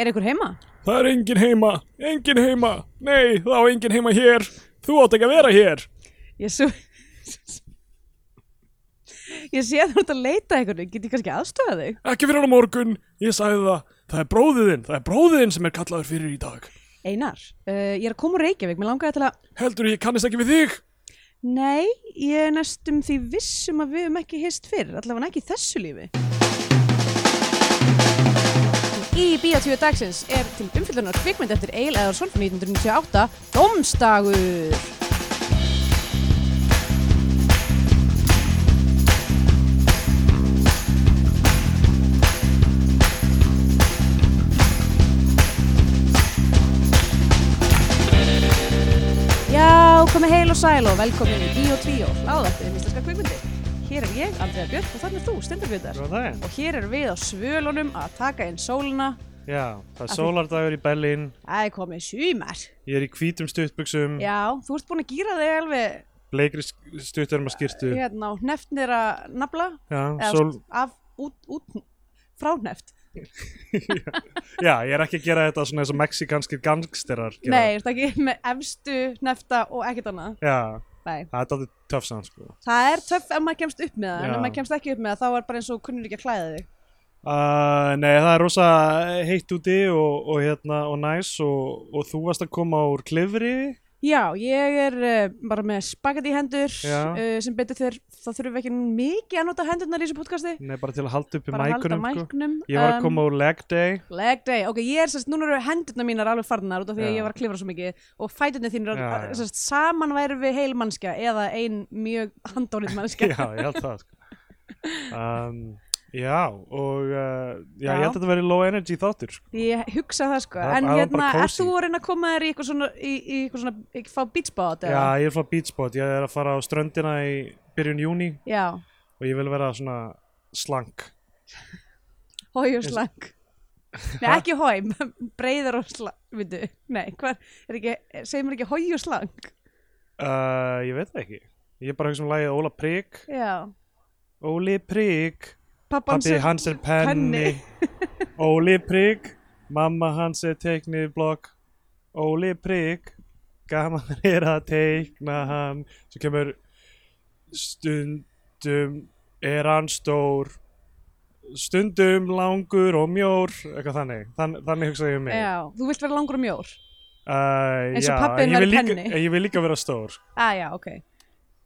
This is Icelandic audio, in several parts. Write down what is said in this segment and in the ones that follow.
Er ykkur heima? Það er engin heima, engin heima, nei, þá er engin heima hér, þú átt ekki að vera hér. Ég svo... Ég sé að þú ert að leita að ykkur, get ég kannski aðstöða þig? Ekki fyrir á morgun, ég sagði það, það er bróðiðinn, það er bróðiðinn sem er kallaður fyrir í dag. Einar, uh, ég er að koma úr Reykjavík, mér langaði til að... Heldur ég kannist ekki við þig? Nei, ég er næstum því vissum að við höfum ekki hist fyrr, allavega ekki í þessu lífi. Í Bíotvíu dagsins er til umfyllunar kvikmynd eftir Eil Eðarsson frá 1998, Dómstagur. Já, komið heil og sæl og velkomin í Bíotvíu, hláðarpið um íslenska kvikmyndir. Hér er ég, Andrea Björk, og þannig er þú, Stendur Björn. Góðan daginn. Og hér erum við á svölunum að taka inn sólina. Já, það er sólardagur í Berlín, Það er komið sumar. ég er í hvítum stuttbuxum, Já, þú ert búin að gýra þig alveg bleikri stutturum að skýrtu. hérna á hneftnir að nafla. Já, Eða sól, af, út, út, frá hneft. já, ég er ekki að gera þetta svona eins og mexikanskir gangsterar. Nei, er ekki með efstu hnefta og ekkert annað. Já, Nei. það er dálítið töff saman, sko. Það er töff ef maður kemst upp með það, en Já. ef maður kemst ekki upp með það þá er bara eins og kunnur ekki að klæða þig. Uh, nei, það er rosa heitt úti og, og, hérna, og næs og, og þú varst að koma úr klifri. Já, ég er uh, bara með spagetti hendur uh, sem betur þér, þá þurfum við ekki mikið að nota hendurnar í þessu podcasti. Nei, bara til að halda halda mækunum, sko. mæknum. Ég var að koma úr leg day. Leg day, ok, ég er sérst, núna eru hendurna mínar alveg farnar út af því að ég var að klifra svo mikið og fæturnir Já, já, já. sérst, saman væri við heil mannskja eða ein mjög handónið mannskja. Já, ég held það, sko. Um, já, og uh, já, Já. ég held að þetta veri low energy þáttur, sko. Ég hugsa það sko, Það- en hérna, er þú að reyna að koma þér í eitthvað svona, í, í eitthvað svona, ekki fá beachbot Já, ég er frá Beachbot, ég er að fara á ströndina í byrjun júni Já, og ég vil vera svona slank. hói og slang. Nei, ekki hói, breyður og slang, veitu, nei, hvað, er ekki, segir mér ekki hói og slang? Uh, ég veit það ekki. Ég er bara að hugsa um lagið Óla Prigg. Já, Óli pappan pappi hans er penni. Óli Prigg, mamma hans er teiknið blokk. Óli Prigg, gaman er að teikna hann. Svo kemur stundum er hann stór. Stundum langur og mjór, eitthvað þannig. Þann, þannig hugsa ég um mig. Já, þú vilt vera langur og mjór. Uh, Eins og ég væri vil líka, penni. ég vil líka vera stór. Ah, já, ok.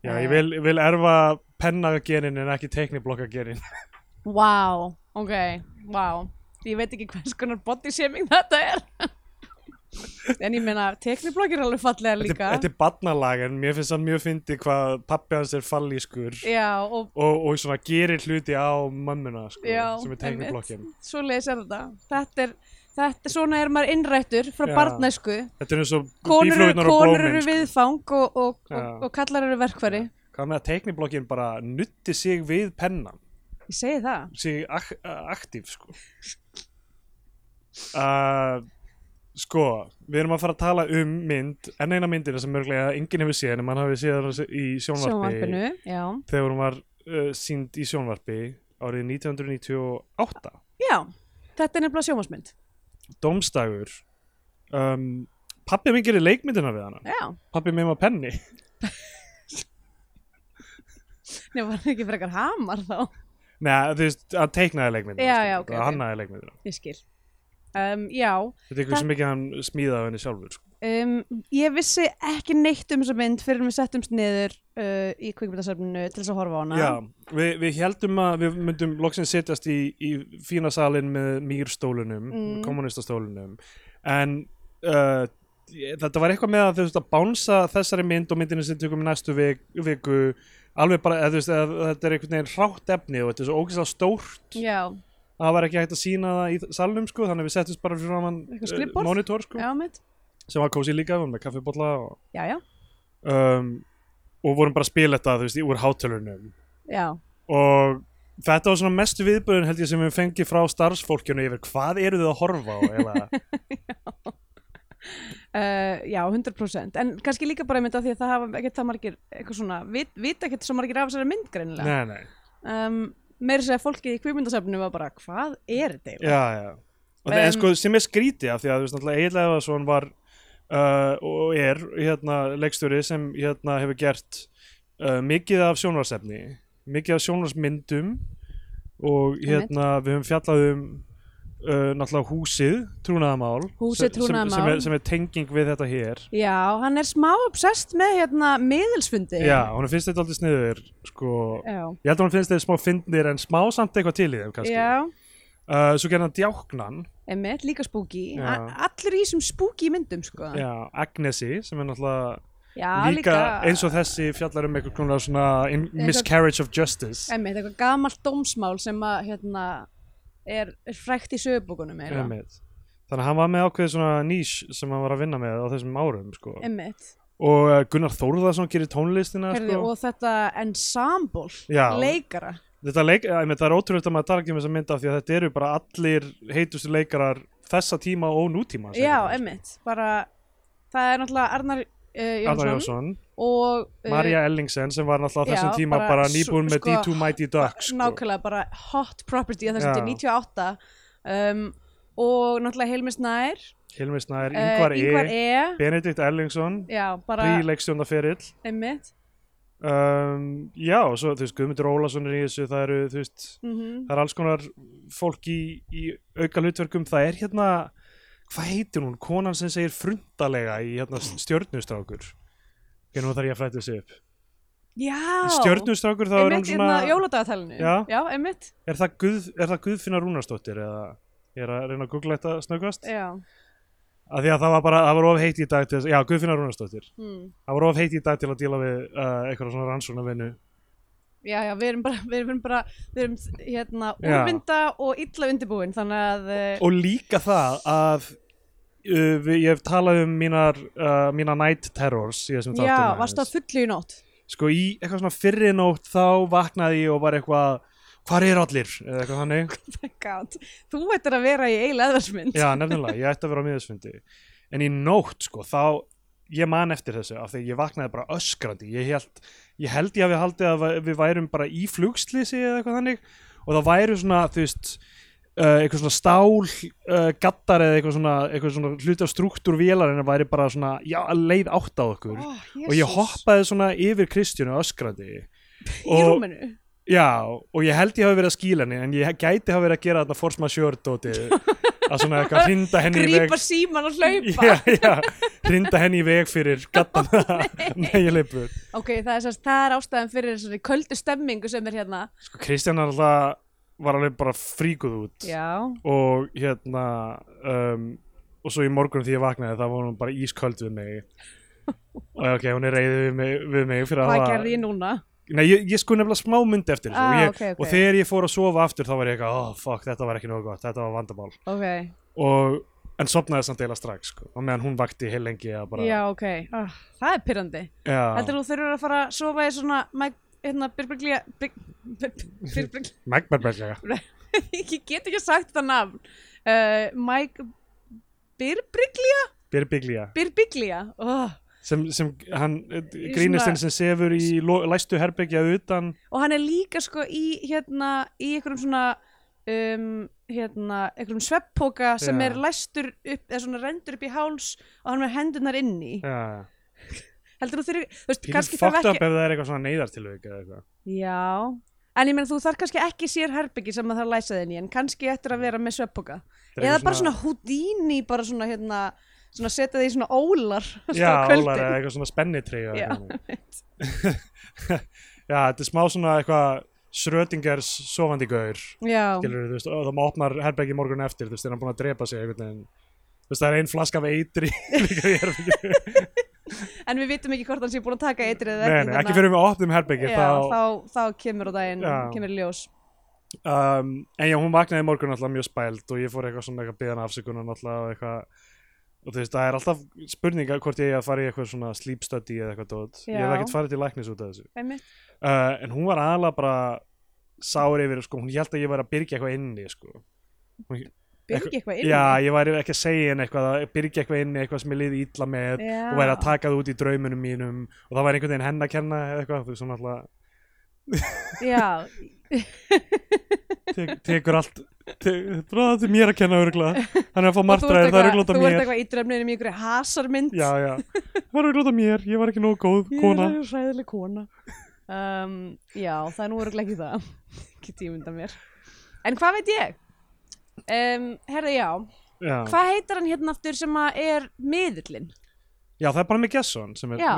Já, ég vil, vil erfa pennagenin en ekki teikniblokkagenin. Vá, ok, vá. Ég veit ekki hvers konar body shaming þetta er. en ég meina, tekniblokk er alveg fallega líka. þetta er barnalag en mér finnst það mjög fyndi hvað pappi hans er fallískur Já, og og, og svona gerir hluti á mömmuna sko, Já, sem er teikniblokkin. svo leiðis er þetta. Þetta er, þetta, svona er maður innrættur frá barnæsku. Þetta er eins og Konur, eru- Sko. viðfang og, og, og, og kallar eru verkfæri. Hvað með að teikniblokkin bara nutti sig við pennan, Ég segi það. sig ak aktív sko. Uh, sko, við erum að fara að tala um mynd, enn eina myndina sem mörglega enginn hefur séð en mann hafi séð í sjónvarpi. Sjónvarpinu, já. þegar hún var uh, sínd í sjónvarpi árið 1998 Já, þetta er nefnilega sjónvarsmynd. Dómstagur um, Pappi minn gerir leikmyndina við hana Já, Pappi minn var penni nefnum var ekki frekar hamar þá. Nei, þú veist, hann teiknaði leikmyndina Já, já, ok, ok. hannaði leikmyndina Ég skil. Um, já, Þetta er eitthvað sem ekki hann smíðaði henni sjálfur sko. Um, ég vissi ekki neitt um þessa mynd fyrir við settumst niður uh, í kvikmyndasöfninu til þess að horfa á hana. Já, við, við heldum að við myndum loksins setjast í, í fína salin með mýrstólunum Mm. kommunistastólunum en uh, þetta var eitthvað með að þú veist að bánsa þessari mynd og myndinu sem tökum í næstu vik, viku alveg bara, eða, veist, að, þetta er einhvern veginn hrátt efni og þetta er svo ógeðslega stórt. Já, að það var ekki hægt að sína það í salnum sko, þannig að við settist bara fyrir framann Eitthvað uh, skrifborð? monitor sko, já mitt. sem var kósi líka, við vorum með kaffibotla og, Já, já, um, og vorum bara að spila þetta þú veist, í- úr hátölunum. Já. og þetta var svona mestu viðböðun held ég sem við fengið frá starfsfólkjunu yfir hvað eru þið að horfa á eða, Uh, já, 100%. En kannski líka bara mynda því að það hafa ekkert það margir eitthvað svona, vit, vita ekkert svo margir af þessari mynd greinilega. nei, nei, Um, meira að segja fólkið í kvikmyndasöfninu var bara, hvað er þetta eiginlega? já, já og það er Um, sko sem er skrítið af því að þú veist náttúrulega Egil Efason var uh, og er hérna leikstjóri sem hérna hefur gert uh, mikið af sjónvarsefni mikið af sjónvarsmyndum og hérna við höfum fjallað um uh, náttúrulega húsið trúnaðamál Húsið sem- sem, sem, er, sem er tenging við þetta hér Já, hann er smá obsessed með hérna miðilsfundi. já, hún finnst þetta aldrei sniður sko, Já. ég held að hún finnst þetta smá fyndnir en smá samt eitthvað til í þeim kannski Já, uh, svo gerði hann djáknan emmitt, líka. A- Allir í þessum spooky myndum, sko. já, Agnesi sem er náttúrulega Já, líka, eins og þessi fjallar um eitthvað svona miscarriage of justice Emmitt, eitthvað gamalt dómsmál sem að, hérna, er, er frækt í sögubókunum, þannig að hann var með ákveðið svona nýs sem hann var að vinna með á þessum árum sko. Og uh, Gunnar Þórðarsson gerir tónlistina Herði, sko. og þetta ensemble, Já. leikara. þetta leik, einmitt, það er ótrúlega að maður tala ekki um þessa mynd af því að þetta eru bara allir heitustu leikarar þessa tíma og nútíma Já, emmitt, bara, það er náttúrulega Arnar Jónsson Jónsson, og... uh, Marja Ellingsen sem var náttúrulega á þessum Já, tíma bara bara, nýbúin með sko, D2 Mighty Ducks sko. nákvæmlega bara hot property að þessum til 98 um, og náttúrulega Helmi Snær. Hilmi Snær, uh, Ingvar E, Ingvar E. Benedikt Ellingsson príleikstjóndaferill einmitt. Um, já, og svo þú veist Guðmundur Ólason er í þessu, það eru þú veist mm það er alls konar fólk í, í auka hlutverkum, það er hérna hvað heitir hún, konan sem segir frundalega í hérna stjörnustrákur. Ok, nú þarf ég að fræta þessu upp. Já, stjörnustrákur þá er hún einmitt svona hérna jóladagatalinu. Já. já, einmitt. Er það, Guð, er það Guðfinna Rúnarsdóttir eða ég er að reyna að googla þetta snöggvast? Já, af því að það var bara, það var of heitt í dag til já, Guðfinna Rúnarsdóttir. Mm. það var of heitt í dag til að díla við uh, eitthvað svona rannsóknarvinnu já, já, við erum bara við erum bara, við erum hérna Já. úrvinda og illa undirbúin þannig að uh, og líka það að uh, við, ég hef talað um mínar, uh, mína night terrors í þessum já, þáttum varstu á fullu í nótt? Sko í eitthvað svona fyrri nótt þá vaknaði ég og var eitthvað hvar er allir, eða eitthvað þannig. My God. þú ættir að vera í eiginlega eðvarsmynd já, nefnilega, ég ætti að vera á miðusfundi en í nótt, sko, þá ég man eftir þessu, af því ég vaknaði bara öskrandi, ég held ég held ég hafi haldið að við- við værum bara í flugslýsi eða eitthvað þannig. Og það væru svona, þú veist uh, eitthvað svona stál uh, gattar eða eitthvað svona, eitthvað svona hluti af struktúr vélarinn væri bara svona, já, leið átt á okkur. Oh, og ég hoppaði svona yfir Kristjánu öskrandi. Í og, rúminu? Já, og ég held ég hafi verið að skíla henni en ég gæti hafi verið að gera þarna force majeure dótið að svona eitthvað hrinda henni í veg grípa síman og hlaupa. Já, já, hrinda henni í veg fyrir gattana nei, ég leipur ok, það er, sérst, það er ástæðan fyrir þessari köldu stemmingu sem er hérna. Sko, Kristján alltaf var alveg bara fríkuð út. Já, og hérna um, og svo í morgun því ég vaknaði þá var hún bara ísköld við mig. Og ok, hún er reyðið við við mig fyrir að hvað gerði ég núna? Nei, ég, ég sko nefnilega smá myndi eftir þessu Ah, og, ég, ok, ok. og þegar ég fór að sofa aftur þá var ég eitthvað, oh fuck, þetta var ekki nógu gott, þetta var vandamál. Ok, og, en sopnaði samt eila strax sko, og meðan hún vakti heil lengi að bara, já, ok. Ah, það er pyrrandi já, heldur þú þurfur að fara að sofa í svona Mike, hérna, Birbiglia Birbiglia megmerberlega ég get ekki sagt það nafn. Uh, Mike Birbiglia Birbiglia, Birbiglia oh. Sem, sem hann Í grínistinn sem sefur í læstu herbyggja utan. Og hann er líka sko í hérna, í einhverjum svona um, hérna, einhverjum svepppoka sem Já. er læstur upp eða svona rendur upp í háls og hann er með hendurnar inni. Já, heldur þú þurfi, þú veist, kannski þarf ekki ef það er eitthvað svona neyðartilvik eða eitthvað. Já, en ég meina þú þarf kannski ekki sér herbyggi sem að það læsa þinn í en kannski eftir að vera með er eða bara svona Houdini bara svona hérna, svona setja því í svona ólar já, ólar eða eitthvað svona spennitri Já, já, þetta er smá svona eitthvað Schrödingers sofandi gaur skilur veist, og það má opnar herbeggi morgun eftir, þú veist, er hann búin að drepa sig veginn. Veist, það er ein flaska af eitri en við vitum ekki hvort hann sé búin að taka eitrið eða ekki nei, þannig ekki fyrir við opnum já, þá, þá, þá kemur daginn Já. kemur ljós. Um, en já, hún vaknaði morgun alltaf mjög spæld og ég fór eitthvað svona eitthvað beðan afsökunan alltaf og eitthvað og þú veist, það er alltaf spurninga hvort ég eigi að fara í eitthvað svona sleep study eða eitthvað dót. Ég hef ekkert farið til læknis út af þessu. Uh, en hún var aðalega bara sár yfir, sko, hún held að ég væri að byrja eitthvað inni, sko. Hún- byrgi eitthvað inn Já, ég væri ekki að segja henni eitthvað að byrja eitthvað inni, eitthvað sem ég liði illa með Já. og væri að taka það út í draumunum mínum. Og það væri einhvern veginn henn að kenna eitthvað, þú veist, svona alltaf já, Tek, tekur allt te, þetta er mér að kenna örgulega hann er að fá martræðir, það er eitthvað- örgulega þú ert mér. eitthvað í drefninu í einhverju hasarmynd. Já, já, það er örgulega mér. Ég var ekki nógu góð kona Ég er hræðileg kona. Um, Já, það er nú örgulega ekki það. Ekki tímynda mér. En hvað veit ég? Um, herði, já. Já. Hvað heitir hann hérna aftur sem að er miðullin? já, það er bara með Gesson sem er Já.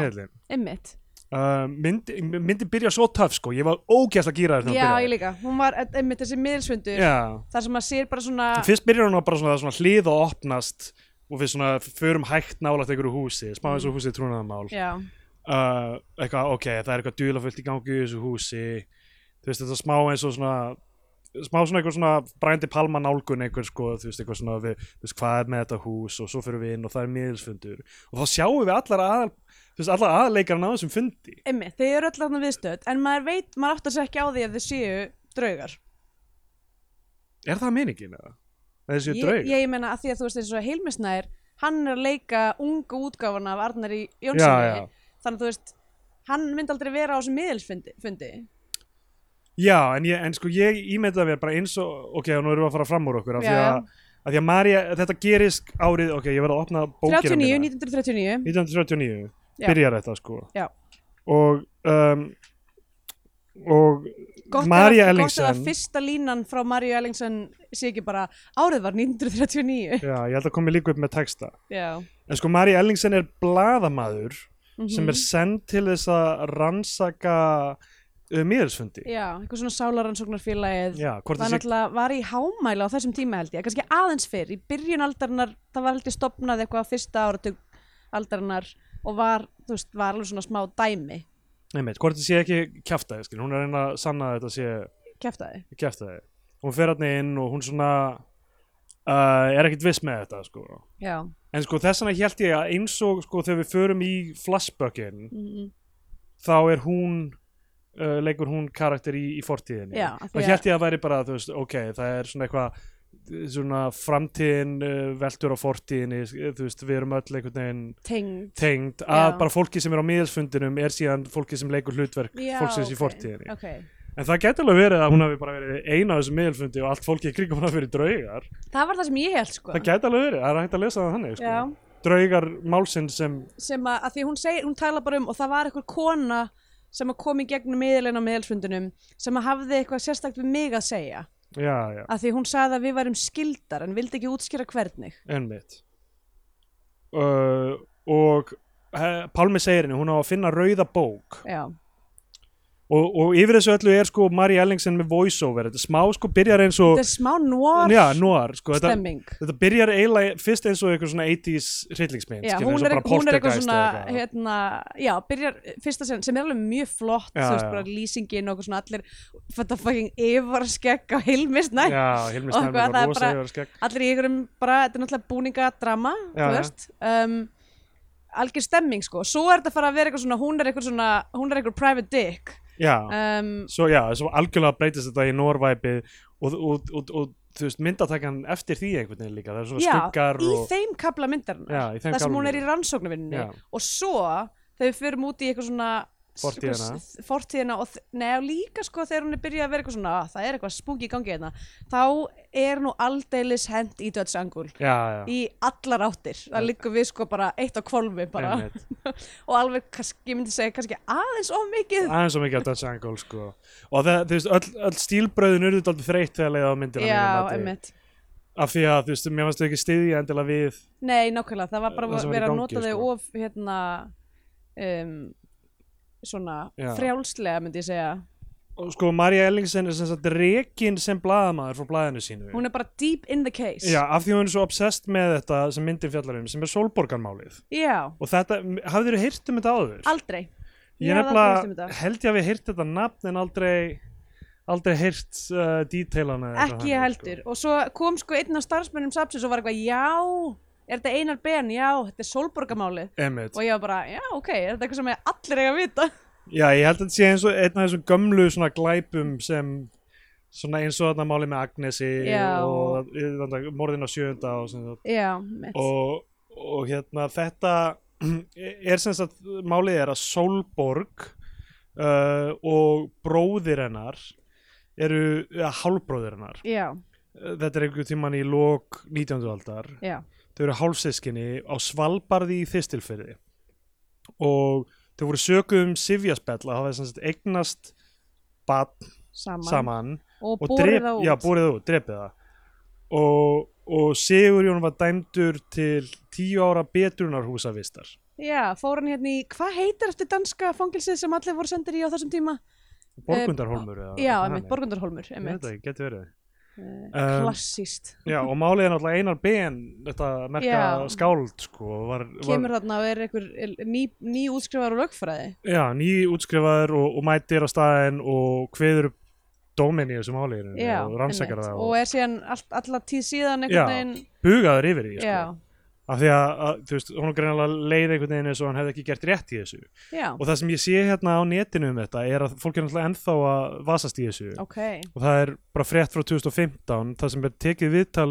Uh, myndi, myndi byrja svo töf sko, ég var ógæsla gýraður þegar Já, hún ég byrjaði líka. Hún var einmitt þessi miðilsfundur já, þar sem að sér bara svona fyrst byrjar hún bara svona, svona hlið og opnast og við svona förum hægt nálægt einhverju húsi, smá eins og húsið trúnaðamál Já, uh, eitthvað, ok, það er eitthvað dulafullt í gangi í þessu húsi. Þú veist, þetta smá eins og svona smá svona eitthvað svona brændi palma nálgun einhver sko, þú veist, eitthvað svona við, veist, hvað er með þetta hús og svo fyrir við inn og það er miðilsfundur. Og þá sjáum við allar aðal þú veist, allar aðleikarna á þessum fundi einmitt, þau eru öll þarna viðstödd en maður veit, maður áttar sér ekki á því að þau séu draugar er það meiningin eða? þessi ég, draug? ég meina að því að þú veist eins og Hilmisnær hann er að leika unga útgáfana af Arnari já, Jónssoni já. þannig að þú veist, hann myndi aldrei vera á þessum miðilsfundi fundi. já, en, ég, en sko ég ímyndaði mér bara eins og, ok, nú erum við að fara fram úr okkur af því Já, að, af því að Marja, þetta gerist árið, ok, ég verð að opna bókina 39, mína. 1939 1939 Já. Byrjar þetta sko. Já. og um, og Gott María að, gott Ellingsen að fyrsta línan frá Maríu Ellingsen sé ekki bara árið var 1939 já, ég held að komi líka upp með texta. Já, en sko María Ellingsen er blaðamaður Mhm. sem er send til þess að rannsaka uh, miðelsfundi Já, eitthvað svona hvort Það sé náttúrulega var í hámæli á þessum tíma held ég, kannski aðeins fyrr, í byrjun aldarinnar, það var held ég stopnað eitthvað á fyrsta áratug aldarinnar og var, þú veist, var alveg svona smá dæmi, Einmitt, hvort það sé ekki kjaftaði, skil, hún er að reyna að sanna að þetta sé kæftæði. kjaftaði hún fer hann inn og hún svona uh, er ekkit viss með þetta sko. Já, en sko þess vegna held ég að eins og sko þegar við förum í flashbökin mm þá er hún uh, leikur hún karakter í, í fortíðinni. Já, af þá því að- held ég að væri bara þú veist, ok, það er svona eitthvað svona framtíðin uh, veltur á fortíðinni, þú veist, við erum öll einhvern veginn tengd. tengd. Að bara fólki sem er á miðelsfundinum er síðan fólki sem leikur hlutverk Já, fólksins í ok, fortíðinni. Ok, en það gæti alveg verið að hún hafi bara verið eina á þessum miðelsfundi og allt fólki í kringum hafi verið draugar. Það var það sem ég held sko. það gæti alveg verið, það er hægt að lesa það þannig sko. Draugar málsinn sem sem að, að því hún segir, hún tala bara um og það var eitthvað kona sem að kom í gegnum miðlinn á miðelsfundunum sem að hafði eitthvað sérstakt við mig að segja já, já, að því hún sagði að við værum skildar en vildi ekki útskýra hvernig. Ennmitt uh, og uh, Pálmi segir henni, hún á að finna rauða bók. Já, og, og yfir þessu öllu er sko Mari Ellingsen með voiceover, þetta smá sko byrjar eins og þetta er smá noir já, noir, sko, þetta, stemming. þetta byrjar eiginlega fyrst eins og eitthvað svona 80s hryllingsmynd, skilur, eins og er, bara er Poltergeist svona eða eitthvað. hérna, já, byrjar fyrsta sen sem er alveg mjög flott Já, veist já. bara lýsingin og eitthvað svona allir þetta fucking yfarskegg á heilmisnæ Já, Hilmi Og Snær eitthvað, með það er rosa bara- yfir skegg allir í einhverjum bara, þetta er náttúrulega búningadrama þú veist. Um, algjör stemming sko, svo er þetta að fara að vera eitthvað svona hún er eitthvað svona, hún er eitthvað private dick Já, um, svo já, svo algjörlega breytist þetta í Norvæpið og, og, og, og þú veist, myndatakan eftir því einhvern veginn líka, það er svona já, skuggar í þeim Já, í þeim þar sem hún er í Já. og svo þegar við förum út í eitthvað svona Fortíðina. s- fortíðina og, og líka sko þegar hún er byrjað að vera eitthvað svona "Ah, það er eitthvað spooky í gangi hérna þá er nú aldeilis hent í dödsangul já, já, í allar áttir. Það liggur við sko bara eitt á kvolfi bara. Og alveg, kannski, ég myndi segja kannski aðeins of mikið. Aðeins svo mikið á Angle sko. og það, þú veist, öll, öll stílbröðin eru aldrei þreytt þegar leiða á myndina já, einmitt. Af því að, þú veist, mér fannst þau ekki stiðja endilega við nei, nákvæmlega, það var bara í verið að nota þau sko. of hérna um, svona Já. frjálslega myndi ég segja. Og sko, Marja Ellingsen er sem sagt rekin sem blaðamaður frá blaðinu sínu. Hún er bara deep in the case. Já, af því hún er svo obsessed með þetta sem myndin fjallar um, sem er Solborgarmálið Já, og þetta, hafðir þú heyrt um þetta áður? aldrei. Ég hafði aldrei heyrt um nefnilega þetta. held ég að við heyrt þetta nafn en aldrei aldrei heyrt uh, díteilana eða eitthvað Ekki þannig, heldur. Og svo kom sko einn af starfsmönnum sapsins og var eitthvað Já, er þetta einar ben? Já, þetta er Solborgamálið. Einmitt. Og ég var bara, já, ok, er þetta eitthvað sem ég allir eiga að vita? Já, ég held að þetta sé eins og einn af þessum gömlu svona glæpum sem svona eins og þarna máli með Agnesi Já. og þarna, morðin á sjönda og, sagt. Já, og, og hérna þetta er sem sagt málið er að Solborg uh, og bróðir hennar eru ja, hálfbróðir hennar já, þetta er einhver tíman í lok 19. aldar já, þau eru hálfsískinni á Svalbarði í Þistilfyrði og þau voru sökuð um sifjaspell að hafa eignast batn saman, saman og og borið það út. Já, borið út, það. Og, og Sigurjón var dæmdur til tíu ára betrunarhúsavistar. Já, fór hann hérna í, hvað heitir eftir danska fangilsið sem allir voru sendir í á þessum tíma? Borgundarhólmur eða já, eitthvað einmitt. Borgundarholmur einmitt, ekki, geti verið Um, klassíst Já, og málið er náttúrulega Einar Ben þetta merka Já. skáld sko, var, kemur þarna og er einhver ný, ný útskrifar úr lögfræði Já, ný útskrifaður og, og mætir á staðinn og kveður upp dómin í þessu máli í rauninni já, og rannsakar einmitt. það og er síðan all, alla tíð síðan einhvern veginn bugaður yfir því já, sko. Af því að, að þú veist, hún greinilega leið einhvern veginn eins og hann hefði ekki gert rétt í þessu. Já, og það sem ég sé hérna á netinu um þetta er að fólk er náttúrulega ennþá að vasast í þessu. Ok. Og það er bara frétt frá 2015 það sem er tekið viðtal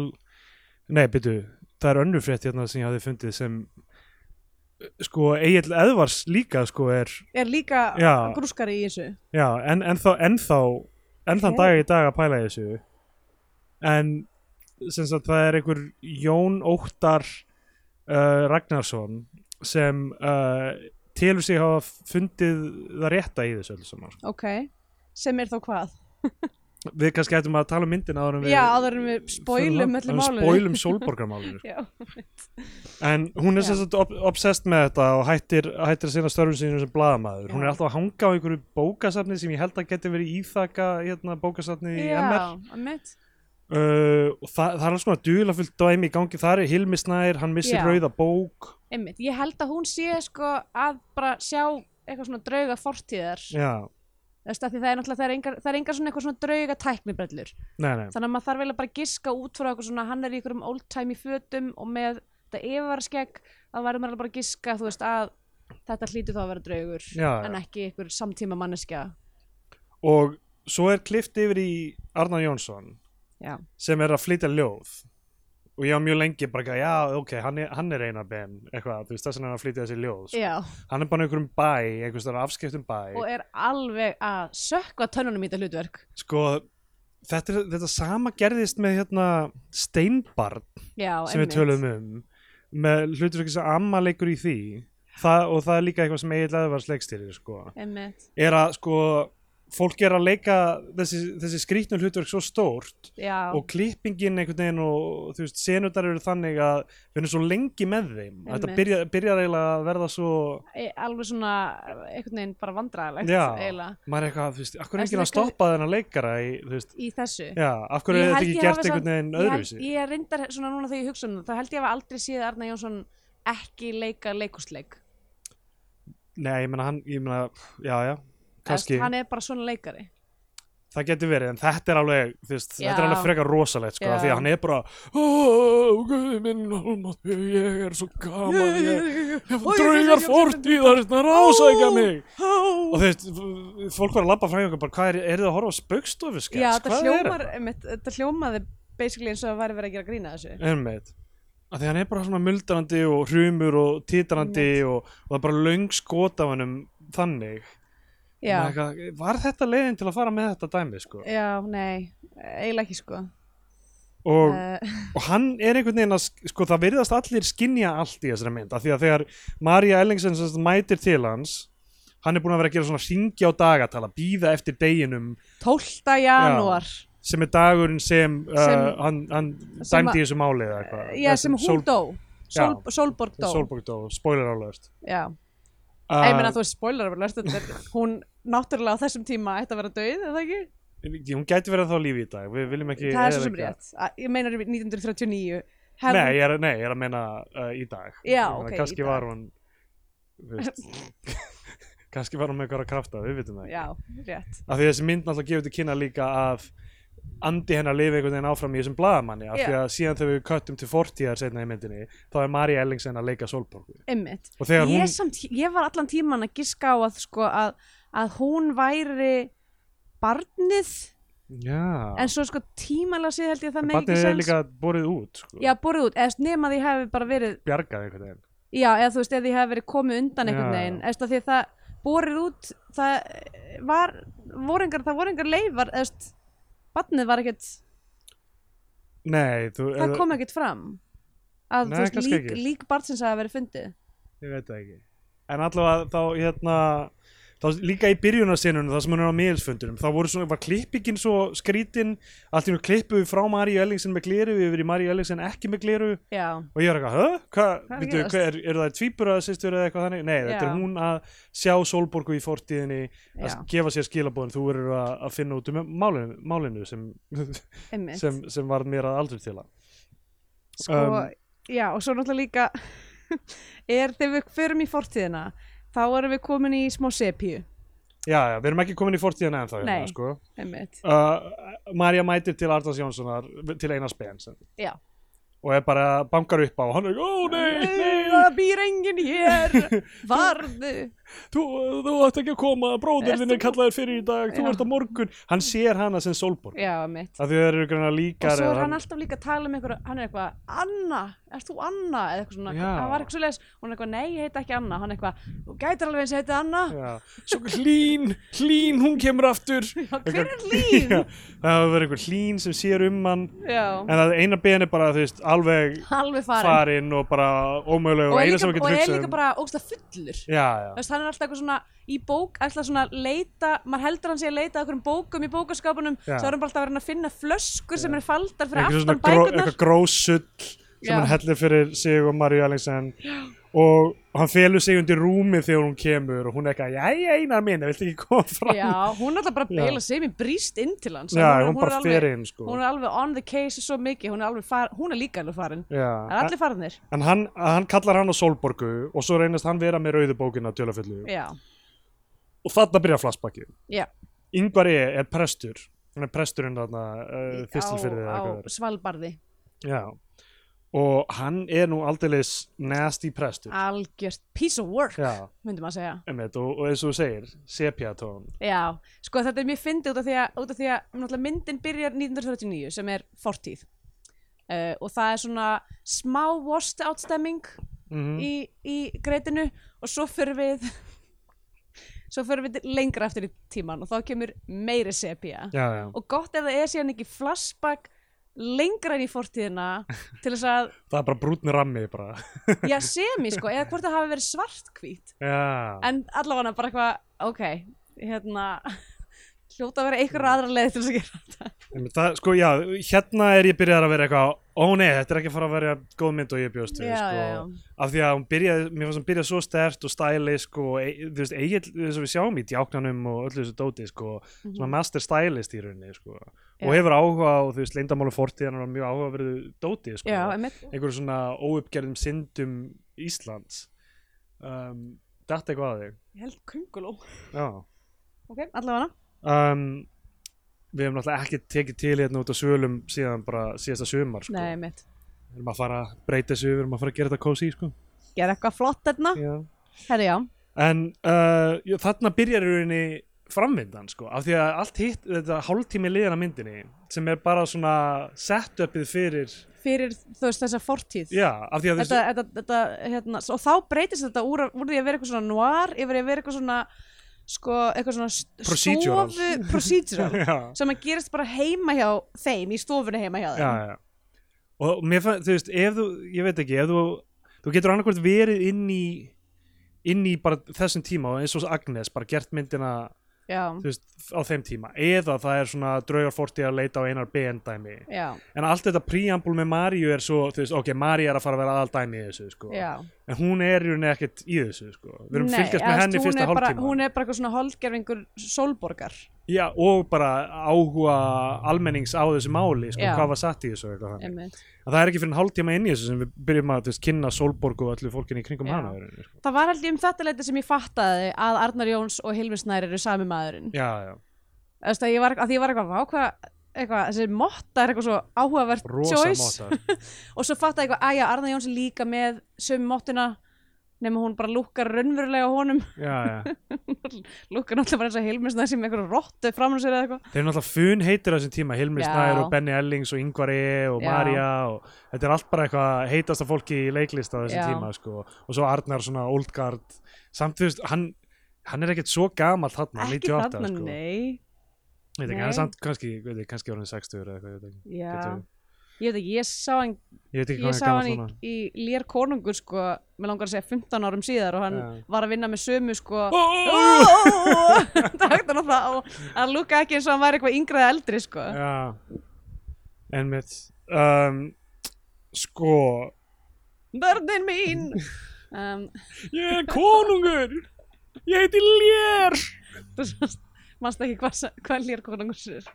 nei, byrju, það er önnur frétt hérna sem ég hafði fundið sem sko Egil Eðvars líka sko er er líka Já. grúskari í þessu. Já, en, ennþá, ennþá enn þann Ok. dag í dag að pæla í þessu. En sem sagt það er einhver Jón Óttar Ragnarsson sem uh, telur sig hafa fundið það rétta í þessu öllu saman. Ok, sem er þá hvað? Við kannski ættum að tala um myndina áður en við já, áður en við spoilum Förum öllu málunni spoilum sólborgarmálinu já, en hún er ob obsessed með þetta og hættir, hættir að sinna störfum sínum sem blaðamaður. Hún er alltaf að hanga á einhverju bókasafni sem ég held að geti verið íþaka hérna, bókasafni í já, MR einmitt. Uh, og það, það er alls svona duglega fullt dæmi í gangi. Þar er Hilmi Snær, hann missir Já. rauða bók. Einmitt, ég held að hún sé sko að bara sjá eitthvað svona drauga fortíðar. Það er náttúrulega, það er engar, það er engar svona eitthvað svona drauga tæknibrellur. Nei, nei. Þannig að maður þarf bara að giska út frá eitthvað svona hann er í einhverjum old time í fötum og með þetta yfirvaraskegg þá verður maður bara að giska þú veist að þetta hlýtur þá að vera draugur já. en ekki einhver samtíma manneskja. Og svo er klift yfir í Arnar Jónsson já, sem er að flytja ljóð. Og ég var mjög lengi bara, eitthvað, já, ok, hann er, hann er eina ben eitthvað, þú veist, þess að hann er að flytja þessi ljóð. Já. hann er bara einhverjum bæ, einhvers þar afskiptum bæ. Og er alveg að sökva tönnunum í þetta hlutverk. Sko, þetta, er, þetta sama gerðist með hérna Steinbarn já, sem við tölum um með hlutur ekki sem amma leikur í því. Það, og það er líka eitthvað sem Egil Eðvars leikstýrir sko, einmitt, er að sko fólk er að leika þessi, þessi skrýtnu hlutverk svo stórt já, og klippingin einhvern veginn og þú veist, senutar eru þannig að við erum svo lengi með þeim að þetta Einmitt. byrja, byrjar eiginlega að verða svo e, alveg svona einhvern veginn bara vandræðilegt Já. eiginlega maður er eitthvað, þú veist, af hverju er ekki að stoppa þennan leikara í, í þessu já, af hverju Ég er þetta ekki ég gert einhvern veginn Ég öðruvísi Ég reyndar svona núna þegar ég hugsa um það, þá held ég að aldrei séð Arna Jónsson ekki leika leikustleik. nei, ég meina hann, ég meina, já, já kannski, Hann er bara svona leikari. það getur verið en þetta er alveg, Já. þetta er alveg frekar rosalegt, sko, því að hann er bara oh, guð minn, almáttugur, ég er svo gaman ég, ég draugar fortíðar, þetta rásækja mig og þú veist, fólk var að labba frá ykkur bara, hvað er, er þið að horfa á skets, Já, þetta hljómar, er þetta hljómaði basically eins og að væri verið að gera grína þessu. Einmitt. Af því hann er bara svona muldrandi og hrumur og titrandi og, og það er bara löng skot af hannum þannig eitthvað, Var þetta leiðin til að fara með þetta dæmi sko? já, nei, eiginlega ekki sko. og, Uh, og hann er einhvern veginn að sk- sko, það virðast allir skinja allt í þessari mynd af því að þegar Marja Ellingsen mætir til hans hann er búin að vera að gera svona ringja á dagatala býða eftir deginum 12. janúar. sem er dagurinn sem, uh, Sem- hann, hann sem dæmdi í þessu máli eða eitthvað Já, sem hún dó. Sól, Já. Sólborg dó. Dó, spoiler alveg Já, uh, ég meina þú veist spoiler alveg, þetta er- hún náttúrulega á þessum tíma ætti að vera döið, eða ekki? hún gæti verið þá lífi í dag. Við viljum ekki það er svo sem rétt. Að- ég meina 1939 Hefði- nei ég, er, nei, ég er að meina uh, í dag. Já, meina, ok, í kannski dag. var hún veist, kannski var hún með eitthvað að krafta við vitum það ekki. Já, rétt. Af því að þessi mynd náttúrulega gefur til kynna líka að andi hennar lifi einhvern veginn áfram í þessum blaðamanni af því Já. að síðan þegar við köttum til fortíðar setna í myndinni þá er Mari Ellingsen að leika Solborgu þegar ég, hún ég var allan tíman að giska á að, sko, að, að hún væri barnið. Já, en svo sko tímalega séð held ég að það með ekki barnið er sens líka borið út sko, já, borðið út, eða nema því hefði bara verið bjargað einhvern veginn. Já, eða þú veist, eða því hefði verið komið undan einhvern veginn, eða því það borið út það var voru engar, það voru engar leifar veist, barnið var ekkert nei, þú, það eða- kom ekkert fram. Að Nei, veist, lík, lík barnsins að verið fundið. Ég veit það ekki. En allavega þá hérna þá líka í byrjunarsinunum það sem hann er á miðelsfundunum þá voru svona, var klippingin svo skrítin allt í nú klippuðu frá Maríu Ellingsen með gleru yfir í Maríu Ellingsen ekki með gleru já, og ég er eitthvað, hæ? Er að er, það tvíbura sýstur eða eitthvað þannig? Nei, þetta Já. er hún að sjá Sólborgu í fortíðinni að Já. gefa sér skilabóðin, þú verður að, að finna út um málinu, málinu sem, sem, sem var mér að aldur til að sko, um, já, og svo náttúrulega líka er þegar við förum í fortíðina þá erum við komin í smá sepíu. Já, já, við erum ekki komin í fortíðina ennþá Nei. hérna, sko. einmitt, uh, Marja mætir til Arnars Jónssonar til Einar Spens já. Og er bara bankar upp á og hann er, ó nei, nei. það býr enginn hér. Varðu þú, þú ætti ekki að koma, þinn er kallaðir fyrir í dag, þú ert á morgun. Hann sér hana sem Sólborg. Já, greina og svo er hann alltaf líka að tala um einhver hann er eitthvað, Anna, ert þú Anna? Eða eitthvað svona, hann var eitthvað svo leis hún er eitthvað, nei, ég heiti ekki Anna, hann er eitthvað þú gætir alveg eins að heiti Anna. Já, svo hlín, hlín, hún kemur aftur. Já, hver er Hlín? Það hafa verið einhver hlín sem sér um hann. Já, en það eina ben er bara, þú veist, alveg alveg farin. farinn og bara ómöguleg og, og er eina sem hann er alltaf eitthvað svona í bók, alltaf svona leita, maður heldur hann sé að leita að einhverjum bókum í bókaskapunum, svo er hann bara alltaf að reyna að finna flöskur sem er faldar fyrir aftan gró, bækurnar. eitthvað grósull sem hann hellir fyrir sig og Maríu Ellingsen og hann felur sig undir rúmið þegar hún kemur og hún er eitthvað, jæja einar minn, viltu ekki koma fram Já, hún er alltaf bara beila sem í brýst inn til hans. Já, er- hún, bara er alveg, inn sko. Hún er alveg on the case svo mikið, hún er, far, hún er líka alveg farin. Það er allir farinir. en hann, hann kallar hann á Sólborgu og svo reynast hann vera með rauðu bókina tjölafullu Já, og þarna byrja flassbakki já. Ingvar E. er prestur hann er presturinn þarna uh, fyrstilfyrði á, á Svalbarði. Já, og hann er nú aldeilis nasty prestur. Algjört piece of work, Já, myndi maður segja. einmitt, og, og eins og þú segir sepia-tón Já, sko þetta er mjög fyndið út af því að, út af því að myndin byrjar 1939 sem er fortíð. Uh, og það er svona smá washed out stemming mm í, í greitinu og svo fyrir við svo fyrir við lengra eftir í tíman og þá kemur meiri já, og gott ef það er síðan ekki flashback lengra inn í fortíðina til þess að, það er bara brúnni rammi bara. Já semi sko eða hvort það hafi verið svartkvít Já, en allavega bara eitthvað, ok hérna hljóta að vera einhverja aðra leið til þess að gera þetta. Það, sko, já, hérna er ég byrjað að vera eitthvað ó nei, þetta er ekki að fara að vera góð mynd og ég bjóst við, sko, já, já. af því að hún byrjaði, mér fannst hún byrjað svo stert og stylisk og, e, þú veist, eigin, þess að við sjáum í djáknanum og öllu þessu dóti, sko, svona master stylist í rauninni, sko, og. Já. hefur áhuga á, þú veist, leyndamálu fortíðan og mjög áhuga verið dóti, sko, einhverjum svona óuppgerðum syndum Íslands. Um, Datt eitthvað að þig? ég held kunguló ok, allavega um, Við hefum náttúrulega ekki tekið til hérna út á svölum síðan bara síðasta sumar sko. nei, einmitt, Við erum að fara að breyta þessu, við erum að fara að gera þetta kósi sko. gera eitthvað flott Já. herri já, En uh, þarna byrjar í rauninni framvindan sko, af því að allt hitt þetta hálftími liðan af myndinni sem er bara svona setupið fyrir fyrir þú veist þessa fortíð já, af því að þetta, þetta, þetta, hérna, og þá breytist þetta úr, úr því að vera eitthvað svona noir yfir að vera eitthvað svona sko, eitthvað svona Procedural. stofu procedural sem að gerast bara heima hjá þeim í stofunni heima hjá þeim já, já. og mér fann, þú veist, ef þú ég veit ekki, ef þú þú getur annarkvæmt verið inn í inn í bara þessum tíma og eins og Agnes bara gert myndina veist, á þeim tíma eða það er svona draugar fórti að leita á einar BN dæmi já, en allt þetta preambul með Maríu er svo þú veist, ok, Maríu er að fara að vera aðal dæmi í þessu sko. já. En hún er í rauninni ekkert í þessu sko. við erum Nei, fylgjast með henni fyrsta hálftíma hún er bara eitthvað svona holdgerfingur sólborgar Já, og bara áhuga almennings á þessu máli sko, Já. hvað var satt í þessu það er ekki fyrir hálftíma inn í þessu sem við byrjum að veist, kynna Sólborg og öllu fólkinni kringum Já. hana rauninni, sko. það var ég um þetta leiti sem ég fattaði að Arnar Jóns og Hilmi Snær eru sami maðurinn já, já, veist, að ég var, að ég var eitthvað, vá hvað eitthvað, þessi motta er eitthvað svo áhugavert rosa choice og svo fattaði ég eitthvað, að já, Arnar Jóns er líka með sömu mottuna nema hún bara lukkar raunverulega á honum já, já. lukkar náttúrulega bara eins og Hilmi Snær sem eitthvað rottu fram á sér eða eitthvað þeir eru náttúrulega fun heitir á þessum tíma Hilmi Já. Snær og Benny Ellings og Ingvar E og Já. Marja og þetta er allt bara eitthvað heitasta fólki í leiklist á þessum Já. tíma sko. og svo Arnar svona old guard samt þú veist, hann, hann er ekkert svo gamall hann, ekki 98 þarna, sko. nei Ég veit ekki, hann er kannski, kannski orðin 60 eða eitthvað, ég veit ekki. Ég veit ekki, ég sá hann Ég ég hvað sá hann hann er í, í Lér konungur sko, með langar að segja 15 árum síðar og hann Já. var að vinna með sömu sko ó, takt hann á það og hann lúka ekki eins og hann væri eitthvað yngra eða eldri sko. Já, einmitt. Um, sko, börnin mín! Um, ég er konungur, ég heiti Lér. þú mannst ekki hvað, hvað Lér konungur er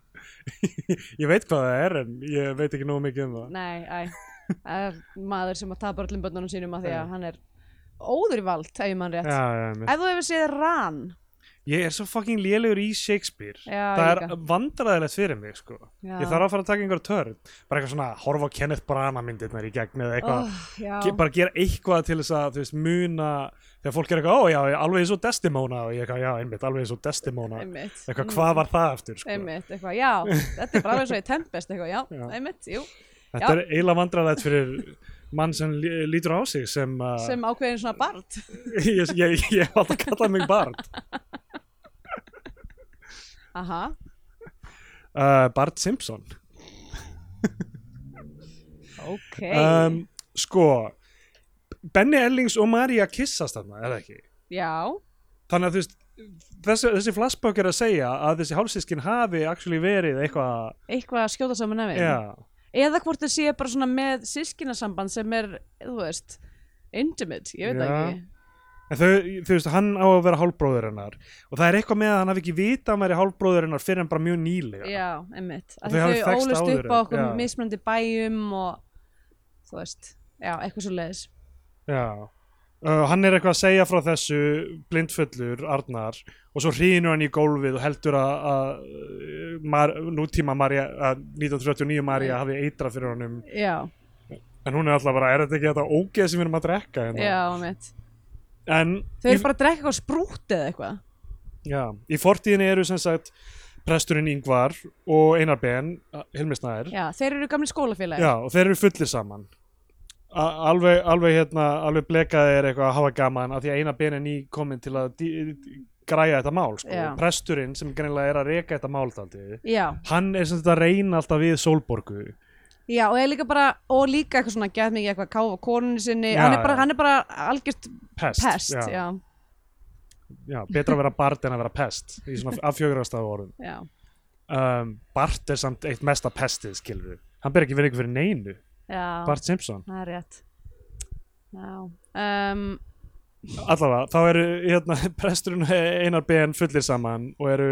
Ég veit hvað það er en ég veit ekki nógu mikið um það. nei, æ, það er maður sem að tapa öllum börnunum sínum af því að hann er óður í vald, ef ég mann rétt. Já, já, ef þú hefur séð Ran Ég er svo fucking lélegur í Shakespeare. Já, það ég er líka. vandræðilegt fyrir mig, sko. Já. Ég þarf að fara að taka einhver törn. Bara eitthvað svona, horfa á Kenneth Branagh myndirnar í gegn eða eitthvað. já, Ge bara gera eitthvað til þess að, þú veist, muna þegar fólk er eitthvað, ó já, alveg eins og Desdemona og ég eitthvað, já, einmitt, alveg eins og Desdemona einmitt eitthvað, hvað var það eftir, sko einmitt, eitthvað, já, þetta er bara alveg svo í Tempest eitthvað, já, Já. einmitt, jú þetta já. er eiginlega vandræðilegt fyrir mann sem lí- lítur á sig sem, uh, sem ákveðin svona bard ég, ég, ég hef alltaf kallað mig Bard aha, uh, Bard Simpson. Ok. Um, sko Benny Ellings og Maria kissast þarna, eða ekki? Já, þannig að þú veist þessi, þessi flashback er að segja að þessi hálfsískin hafi actually verið eitthvað eitthvað að skjóta saman nefn já, eða hvort þau séu bara svona með sískinasamband sem er, þú veist intimate, ég veit það Já. ekki En þau, þú veist, hann á að vera hálfbróður hennar og það er eitthvað með að hann hafi ekki vita að hann væri hálfbróður hennar fyrir en bara mjög nýlega. já, að þau þau ólust upp á okkur já. mismunandi bæjum og þú veist, já, eitthvað svo leiðis Já. Uh, hann er eitthvað að segja frá þessu blindfullur, Arnar, og svo hrýnur hann í gólfið og heldur að, að mar, nútíma Marja, að 1939 Marja hafi eitrað fyrir honum, já, en hún er alltaf bara, er þetta ekki þetta ógeð sem við erum að drekka? Hérna? já, einmitt En þau eru bara að drekka eitthvað sprútt eða eitthvað. Já, í fortíðinni eru sem sagt presturinn Ingvar og Einar Ben, Hilmi Snær, já, þeir eru gamli skólafélagi Já, og þeir eru fullir saman. A alveg, alveg hérna, alveg blekaði er eitthvað að hafa gaman af því að eina ben er ný komin til að græja þetta mál, sko. Presturinn sem greinilega er að reka þetta mál já, hann er sem þetta að reyna alltaf við Sólborgu. Já, og líka bara, og líka eitthvað svona gæð mikið eitthvað káfa konunni sinni, Já, hann, er bara, hann er bara algjört Pest. pest, já, já. já, betra að vera Bart en að vera pest í svona afjögrastaf orðum. Um, Bart er samt eitt mesta pestið, skilur við. Hann ber ekki verið ykkur fyrir neinu. Bart Simpson. það er rétt um, allavega, þá eru hérna, presturinn Einar Ben fullir saman og eru,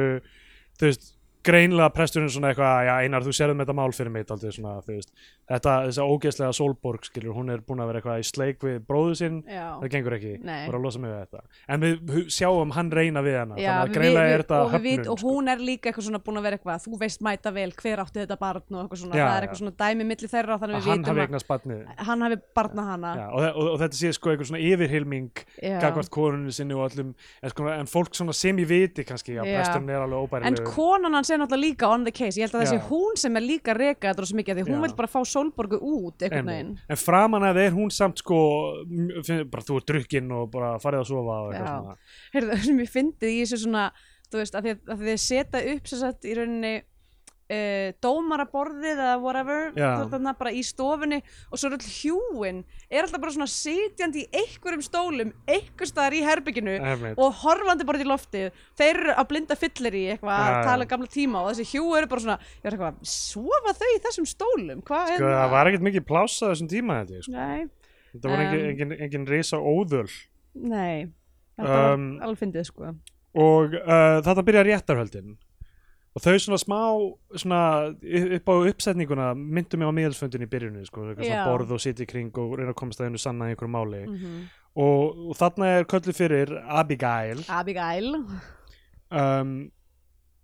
þú veist greinlega presturinn svona eitthvað já Einar þú sérðum þetta mál fyrir mitt aldrei svona þú veist, þetta, þessa ógeðslega Sólborg skilur, hún er búin að vera eitthvað í sleik við bróðu sinn, já. Það gengur ekki. Nei. bara losa mig við þetta, en við sjáum hann reyna við hana, Já, þannig að greinlega er þetta höfnun og sko. hún er líka eitthvað svona búin að vera eitthvað þú veist mæta vel hver átti þetta barn? og eitthvað svona, Já, það er eitthvað svona dæmi milli þeirra þannig að við vitum að hann hafi barna hana. Og, og, og þetta sé sko eitthvað svona yfirhilming gagvart konunni sinni og öllum. En, sko, en fólk svona sem ég viti kannski að presturinn er alveg En óbærilegur er náttúrulega líka on the case. Ég held að það sé hún sem er líka að reka þetta rosa mikið Því hún vil bara fá Sólborgu út einhvern veginn. En framan að er hún samt sko bara þú er drukkinn og bara farið að sofa og eitthvað svona. Heyrðu, það sem ég fyndið í þessu svona þú veist, að því að þið setja upp sem sagt í rauninni uh, dómaraborðið eða whatever þarna bara í stofunni og svo er öll hjúin. Er alltaf bara svona sitjandi í einhverjum stólum einhver staðar í herbygginu og horfandi bara í loftið. Þeir eru að blinda fyllir í eitthvað að tala gamla tíma og þessi hjú eru bara svona ég var eitthvað, sofa þau í þessum stólum? Hvað sko, það var ekkert mikið plássa á þessum tíma þetta sko. Þetta engin, Um, engin, engin risa óðöl. Nei. Þetta Um, var alveg fyndið sko. Og uh, þetta byrja réttarhöldin og þau svona smá svona upp á uppsetninguna myndu mig á miðelsfundin í byrjunni sko, Já. borð og sitja í kring og reyna að komast að einu sanna í einhverju máli. Mm og, og þarna er köllu fyrir Abigail. Abigail. Um,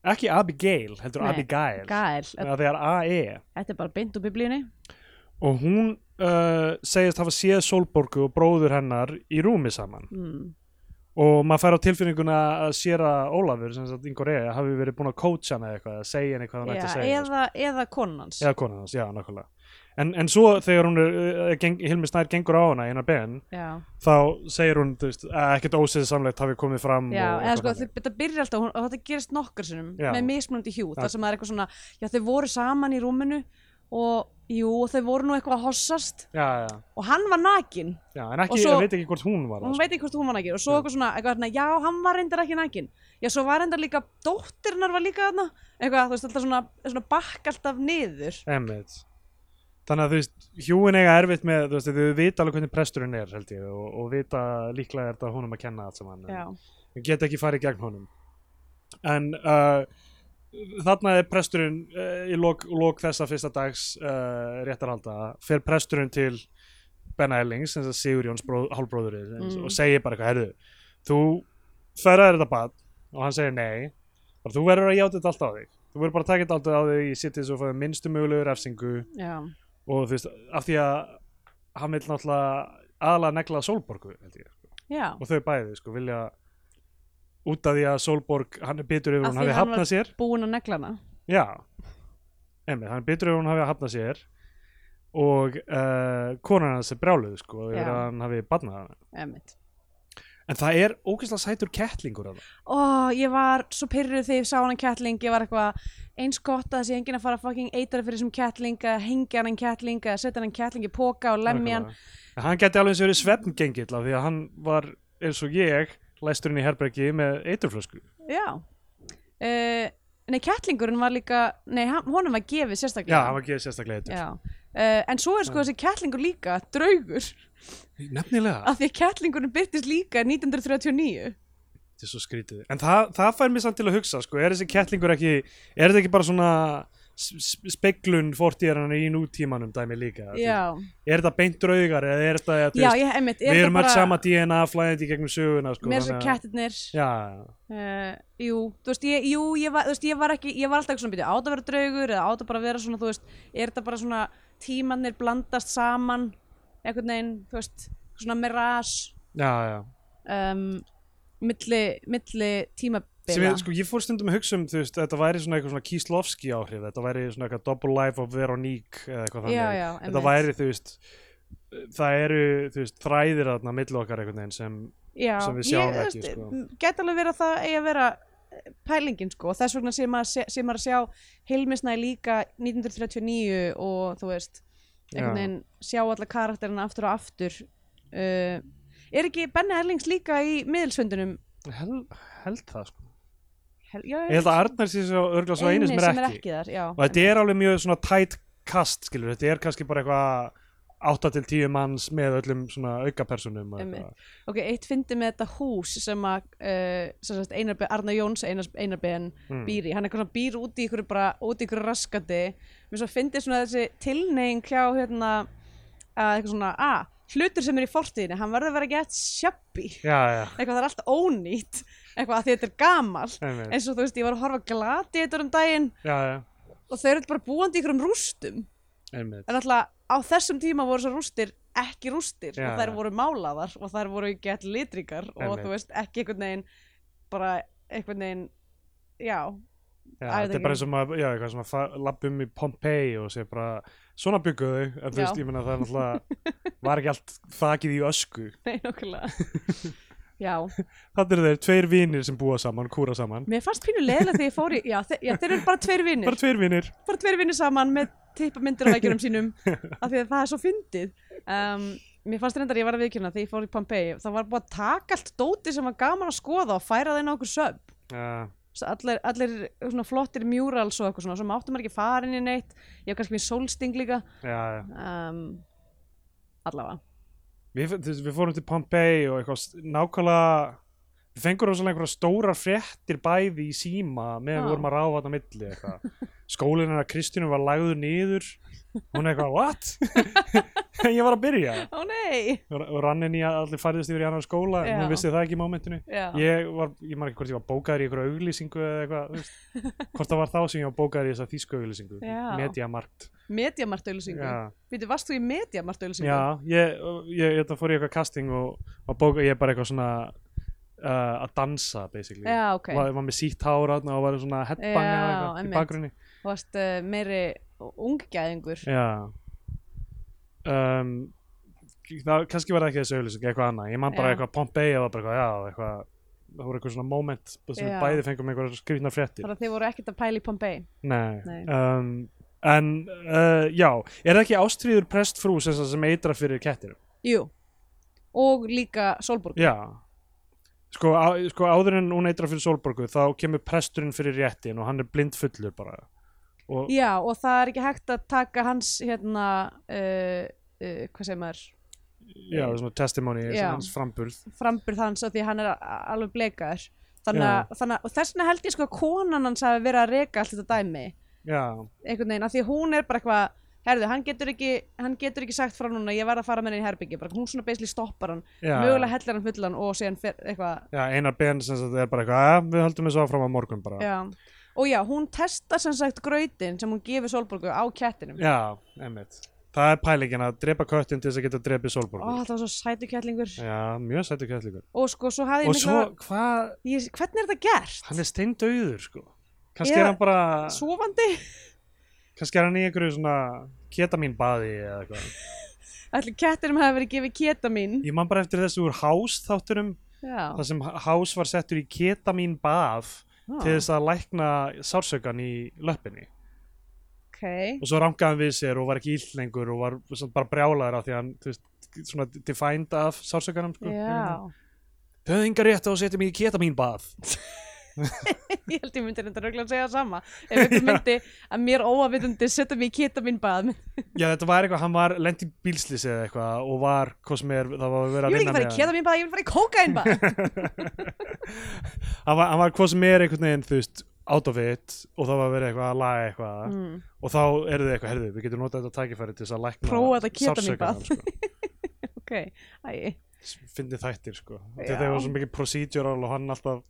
ekki Abigail heldur Nei, Abigail. Gail, það er AE þetta er bara beint úr biblíunni. Og hún uh, segist hafa séð Sólborgu og bróður hennar í rúmi saman. Mm. Og maður fær á tilfinninguna að séra Ólafur sem sagt Ingor E hafi verið búin að coacha hana eitthvað, að segja henni hvað hann ætti að segja sko. eða, eða konans eða konan hans, já, nákvæmlega en, en svo þegar hún er, uh, geng, Hilmi Snær gengur á hana einar ben já, þá segir hún þú veist, að ekkert ósýðisamlegt hafi komið fram já eða sko þetta byrjar alltaf hún, þetta gerist nokkur sinnum Já. með mismunandi hjú Já. þar sem það er eitthvað svona, já þau voru saman í rúminu og jú, þau voru nú eitthvað að hossast. Já, já, og hann var nakin já, en ekki, svo- veit ekki hvort hún var hún veit ekki hvort hún var nakin og svo eitthvað svona, eitthvað hérna, já, hann var reyndar ekki nakin já, svo var reyndar líka, dóttirnar var líka þarna. Eitthvað, þú veist, alltaf svona, svona bakk alltaf niður. Sko. Einmitt. þannig að þú veist, hjúin eiga erfitt með þú veist, þau vita alveg hvernig presturinn er held ég og, og vita líklega er þetta honum að kenna allt saman en- en geta ekki farið gegn honum. En uh, þarna er presturinn uh, í lok, lok þessa fyrsta dags uh, réttarhalda, fer presturinn til Ben Ellings, þess að Sigurjóns bróð, hálfbróðurinn Mm. og segir bara eitthvað, herðu, þú ferðar þetta bad og hann segir nei bara, þú verður að játa þetta allt á þig. Þú verður bara að taka þetta allt á þig í sittið svo fæði minnstu mögulegu refsingu. Já, og þú veist, af því að hann vil náttúrulega aðalega negla Sólborgu ég já. Og þau bæði sko vilja út af því að Solborg hann er bitur yfir Af hún því hafi hann hafnað var- sér. búin að negla hana. Já, einmitt, hann er bitur yfir hún hafi hafnað sér og uh, konan hans er brjáluð sko yfir að hann hafi barnað hana. Einmitt. en það er ógeðslega sætur kettlingur að Ó, ég var svo pyrruð þegar ég sá hann kettling, ég var eitthvað eins gott að það sé enginn að fara að fucking eitra fyrir þessum kettling, að hengja hann kettling, að setja hann kettling í póka og lemja hann. en hann geti alveg eins og verið svefngengill af því að hann var eins og ég læsturinn í herbergi með eiturflösku Já. Uh, nei, kettlingurinn var líka, nei, hann- honum var gefið já, sérstaklega. hann var gefið sérstaklega eitur Já. Uh, en svo er sko þessi kettlingur líka draugur, nefnilega, af því að kettlingurinn byrtist líka 1939. þetta er svo skrítið en það, það fær mér samt til að hugsa sko, er þessi kettlingur ekki er þetta ekki bara svona speglun fortíðarinn í nútímanum dæmi líka. Er þetta beint draugar eða er þetta já, ég, einmitt, er við þetta erum bara sama DNA flæðandi í gegnum söguna sko, þannig að- kettirnir. já, Uh, jú, þú veist, ég, jú, ég var, þú veist, ég var ekki, ég var alltaf ekki svona byrju, átt að vera draugur eða átt að bara vera svona, þú veist, er þetta bara svona tímannir blandast saman einhvern veginn, þú veist, svona mirage? Já, já. Um, milli, milli sem ég, sko, ég fór stundum að hugsa um þú veist, þetta væri svona eitthvað svona Kíslovski áhrif þetta væri svona eitthvað double life of Veronique eða eitthvað þannig Já, já, þetta einmitt. væri þú veist það eru þú veist þræðir þarna milli okkar einhvern veginn sem Já, sem við sjáum ég, ekki, sko. gæti alveg verið að það eigi að vera eh, pælingin sko og þess vegna sé maður, sjá Hilmisnæ líka 1939 og þú veist einhvern Já. veginn sjá alla karakterina aftur og aftur uh, er ekki Benni Erlings líka í miðilsfundunum held, held það sko Hel, já, ég held að Arnar sé svo örgla svo eini sem er ekki, þar já, og þetta er alveg mjög svona tight cast skilur, þetta er kannski bara eitthvað 8 til 10 manns með öllum svona aukapersonum ok, eitt fyndi með þetta hús sem að uh, Arnar Jóns Einar, Einar Ben Mm. býr í, hann er eitthvað svona býr út í ykkur bara, út í ykkur raskati mér svo fyndi svona þessi tilneying hjá hérna að eitthvað svona, að hlutur sem er í fortíðinni hann verður að vera gett já, eitthvað það er allt ónýtt eitthvað að þetta er gamal eins og þú veist, ég var að horfa glati þetta um daginn. Já, já, og þau eru bara búandi í ykkur um rústum. Einmitt. En alltaf á þessum tíma voru þessar rústir ekki rústir. Já, og þær voru málaðar og þær voru gett litrikar og þú veist ekki einhvern veginn bara einhvern veginn já, þetta er bara ekki. eins og maður, lappum í Pompeii og segja bara, svona bygguðu en þú veist, ég meina það er náttúrulega, var ekki allt þakið í ösku. nei nokkulega já, Þetta eru þeir, tveir vinir sem búa saman, kúra saman. mér fannst pínu leðilega þegar ég fór í já, þe já, þeir eru bara tveir vinnir Bara tveir vinir. bara tveir vinnir saman með tippamyndir á veikjunum sínum af því að það er svo fyndið. Um, mér fannst reyndar að ég var að viðkjöna þegar ég fór í Pompeii það var búið að taka allt dóti sem var gaman að skoða og færa það inn á okkur Já, Svo allir, allir svona flottir murals og eitthvað svona sem áttum maður ekki að fara inn í neitt. Ég hef kannski með sólsting líka. Já, já. um, allavega Við, við fórum til Pompeii og eitthvað nákvæmlega, við fengur rosalega einhverja stórar fréttir bæði í síma meðan við vorum að ráfa þarna milli eitthvað. Skólinn hennar Kristínu var lagður niður, hún eitthvað, what? ég var að byrja. og og rann inn í að allir færðist yfir í annar skóla en hún vissi það ekki í mómentinu. Ég var, ég man ekki hvort ég var bókaður í einhverju auglýsingu eða eitthvað, hvort það var þá sem ég var bókaður í þessa þýsku auglýsingu. Mediamarkt. Mediamart auðlýsingu já, Býtu, varst þú í mediamart auðlýsingu? já ég, ég, ég, fór í eitthvað casting og, og bóka, ég er bara eitthvað svona uh, að dansa basically. Já, ok. var, var með sítt hár þarna og var svona headbang Já, eða eitthvað í bakgrunni. Þú varst uh, meiri unggæðingur. Já, um, það, kannski var það ekki þessi auðlýsing eitthvað annað, ég man bara Já. eitthvað Pompei og bara eitthvað, já, eitthvað það voru eitthvað svona moment sem við bæði fengum einhverjar skrýtnar fréttir. Þannig að þið voru ekkert að pæla í Pompei Nei, Nei. Um, en uh, já, er það ekki ástríður prestfrú sem, sem eitra fyrir kettirum? Jú. Og líka Solborg Já sko, á, sko áður en hún eitra fyrir Sólborgu þá kemur presturinn fyrir réttin og hann er blindfullur bara. Og, Já, og það er ekki hægt að taka hans hérna uh, uh, hvað segir maður? Já, svona testimony Já. hans framburð. Framburð hans af því að hann er alveg blekaður. Þannig að, að og þess vegna held ég sko að konan hans hafi verið að reka allt þetta dæmi. Já, einhvern veginn, af því að hún er bara eitthvað herðu, hann getur ekki, hann getur ekki sagt frá núna ég verð að fara með henni í herbyggi, bara hún svona basically stoppar hann, já, mögulega hellar hann fullan og síðan fer, eitthvað, já einar ben sem sagt er bara eitthvað, ja, við höldum þessu áfram á morgun bara. Já. Og já, hún testar sem sagt grautin sem hún gefur Solborgu á kettinum. Já einmitt. Það er pælingin að drepa köttin til þess að geta drepið Ó, Sólborgu það var svo sætu kettlingur. Já, mjög sættu kettlingur. Og sko, svo hafði ég og svo, hvað, ég, hvernig er þetta gert? hann er steindauður sko. Kannski Já, er hann bara Sofandi? kannski er hann í einhverju svona ketamin baði eða eitthvað. Ætli kettinum hafi verið gefið ketamin? Ég man bara eftir þessu úr House þátturum Já, þar sem House var settur í ketamin bað ah, til þess að lækna sársökan í löppinni. Ok. Og svo rangaði hann við sér og var ekki ill lengur og var bara brjálaður af því að hann veist, svona defined af sársökanum sko. Já, þau hefðu enga rétt á að setja mig í ketamin bað ég held ég myndi reynda röglega að segja það sama. Ef einhver myndi að mér óafitandi setja mig í ketamin bað já þetta var eitthvað, hann var lent í bílslýsi eða eitthvað og var, hvað sem er, það var verið Ég að vil ekki vinna fara í ketamin bað, ég vil fara í kókain bað. Hann var, hann var hvað sem er einhvern veginn þú veist, out of it og það var verið eitthvað að laga eitthvað. Mm. og þá eru þið eitthvað, herðu, við getum notað þetta tækifæri til þess að lækna þetta sko. Ok, æ, fyndið þættir sko. Þegar það var svo mikið procedural og hann alltaf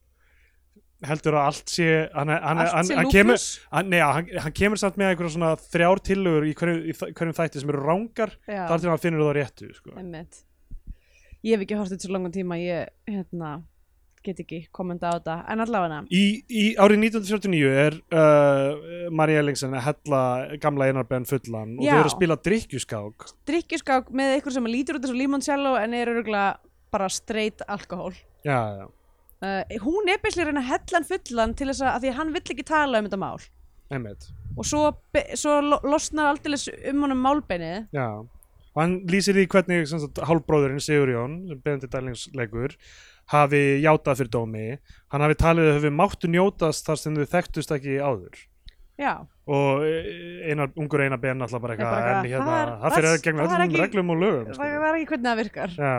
heldur að allt sé hann, hann, allt hann, sé hann, kemur, nei, hann, kemur samt með einhverja svona þrjár tillögur í hverjum, í hverjum þætti sem eru rángar þar til hann finnur það réttu sko. Ég hef ekki þetta svo langan tíma ég, hérna, get ekki kommenta á þetta. En allavega í, í árið 1949 er uh, María Ellingsen að hella gamla einarbenn fullan og Já. þau eru að spila drikkjuskák drikkjuskák með eitthvað sem lítur út eins og limoncello en er örgulega bara straight alkohól. Já, já, uh, hún er beislega reyna að hella hann fullan til þess að, því að hann vill ekki tala um þetta mál einmitt og svo, svo lo- losnar aldrei um honum málbeinið Já, og hann lýsir því hvernig hálfbróðurinn Sigurjón, sem Benedikt Erlingsleikur, hafi játað fyrir dómi. Hann hafi talið að þau máttu njótast þar sem þau þekktust ekki áður. já, Og eh, einar, ungur einar ben alltaf bara eitthvað, en hérna, það fyrir að gegna öllum reglum og lögum. það Sko. það er ekki hvernig það virkar Já.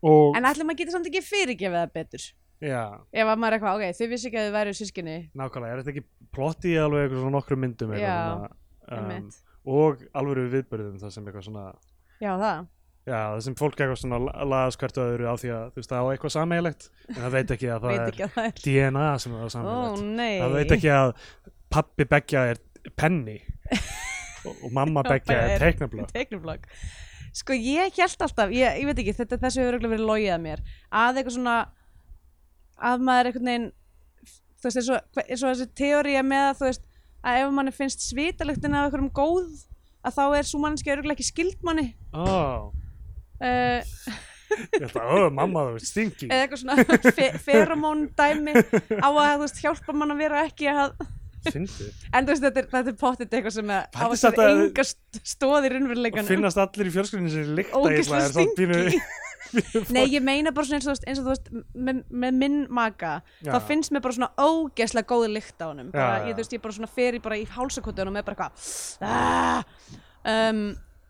Og, en ætlum maður getur samt ekki fyrirgefið það betur? Já, ef að maður er eitthvað, ok, þau vissi ekki að þau væru sískinni nákvæmlega, er þetta ekki plotti í alveg eitthvað svona nokkrum myndum Já, um, og alvöru viðbörðum það sem eitthvað svona já, það, Já, það sem fólk eitthvað svona laðast hvert öðru á því að þú veist það á eitthvað sameigilegt en það veit ekki að það ekki að það er. DNA sem er á ó, nei. Það veit ekki að pappi beggja er penni og, og mamma beggja Bara er teiknublokk sko ég held alltaf, ég, ég veit ekki þetta, þessu hefur örugglega verið logið að mér að eitthvað svona að maður einhvern veginn þú veist, eins og, þessi teória með að þú veist, að ef manni finnst svitalektin af einhverjum góð að þá er svo mannski örugglega ekki skild manni. Ó, uh, ég ætla að, ó, mamma þú veist, stingi. Eða eitthvað svona fe feromón dæmi á að þú veist, hjálpa mann að vera ekki að Fyndi en þú veist, þetta er, þetta er pottit eitthvað sem að á er að enga st- stoð í og finnast allir í fjölskyldinu sem líkta ógislega er pínu- stingi Nei, ég meina bara svona eins og þú veist, eins og þú veist með, með minn maka, Já. þá finnst mér bara svona ógeðslega góð lykt á já. ég, ég bara svona fer í bara í hálsakotunum með bara eitthvað ah, um,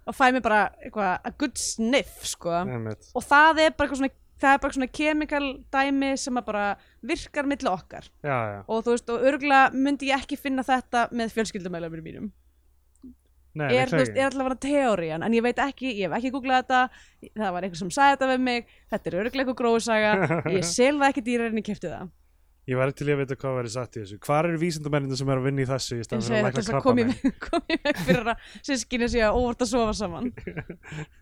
og fæ mér bara eitthvað a good sniff, sko. Einmitt. og það er bara eitthvað svona það er bara svona kemikal dæmi sem bara virkar milli okkar. Já, já, og þú veist, og örgulega myndi ég ekki finna þetta með fjölskyldumælamir mínum. Nei, er, þú veist, er allavega teórian en ég veit ekki, ég hef ekki googlað þetta. Það var einhver sem sagði þetta við mig. Þetta er örglega eitthvað gróðsaga ég sel það ekki dýrar en ég kefti það. Ég til í að vita hvað væri satt í þessu. Hvar eru vísindamenninu sem eru að vinna í þessu í segja fyrir að lækna að komi krabba komi veg fyrir að sískinni sé að óvart að sofa saman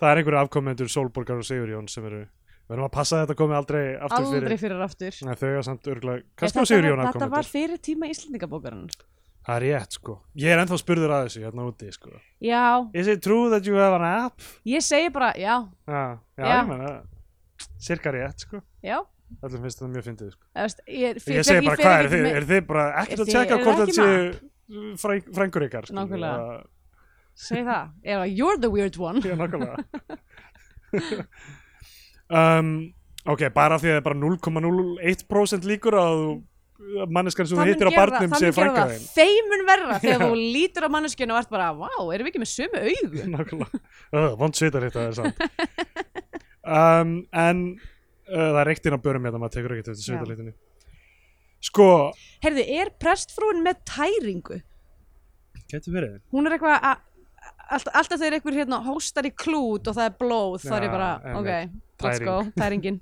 Það er einhverju afkomendur Sólborgar og Sigurjón sem eru Við erum að passa að þetta komi aldrei aftur aldrei fyrir. fyrir aftur. Nei, þau er samt örgulega Þetta Kannski á Sigurjón þetta var afkomendur fyrir tíma Íslendingabókarinn Það er rétt sko. Ég er ennþá spurður að þessu hérna úti sko. Já, Is it true that you have an app? ég segi bara já, Já, já, Já. ég meina Cirka rétt sko. Já. Öllum finnst það mjög fyndið sko. Veist, ég, Ég segi bara, hvað er þið? Er þið bara Er ekkert að tjekka hvort þetta séu fræng, frængur ykkar skilur, Nákvæmlega. Segi það, eða you're the weird one. Já, nákvæmlega. Um, Ok, bara því að það er bara 0,01% líkur að manneskjan sem þú Það mun hittir á það- barnum það sé mun frænga það þeim Feimun verra þegar þú lítur á manneskjunu og ert bara, vá, erum við ekki með sömu augu? Nákvæmlega. Uh, Vond svitar þetta er samt um, En uh, það er eitt inn á börum hérna maður tekur þetta Já. svitarlítinu Sko, Herðu, er prestfrúin með tæringu? getur verið. Hún er eitthvað að Alltaf, alltaf þegar einhver hérna hóstar í klút og það er blóð, þá er ég Já, bara, einmitt. ok, let's Tæring. go, tæringin.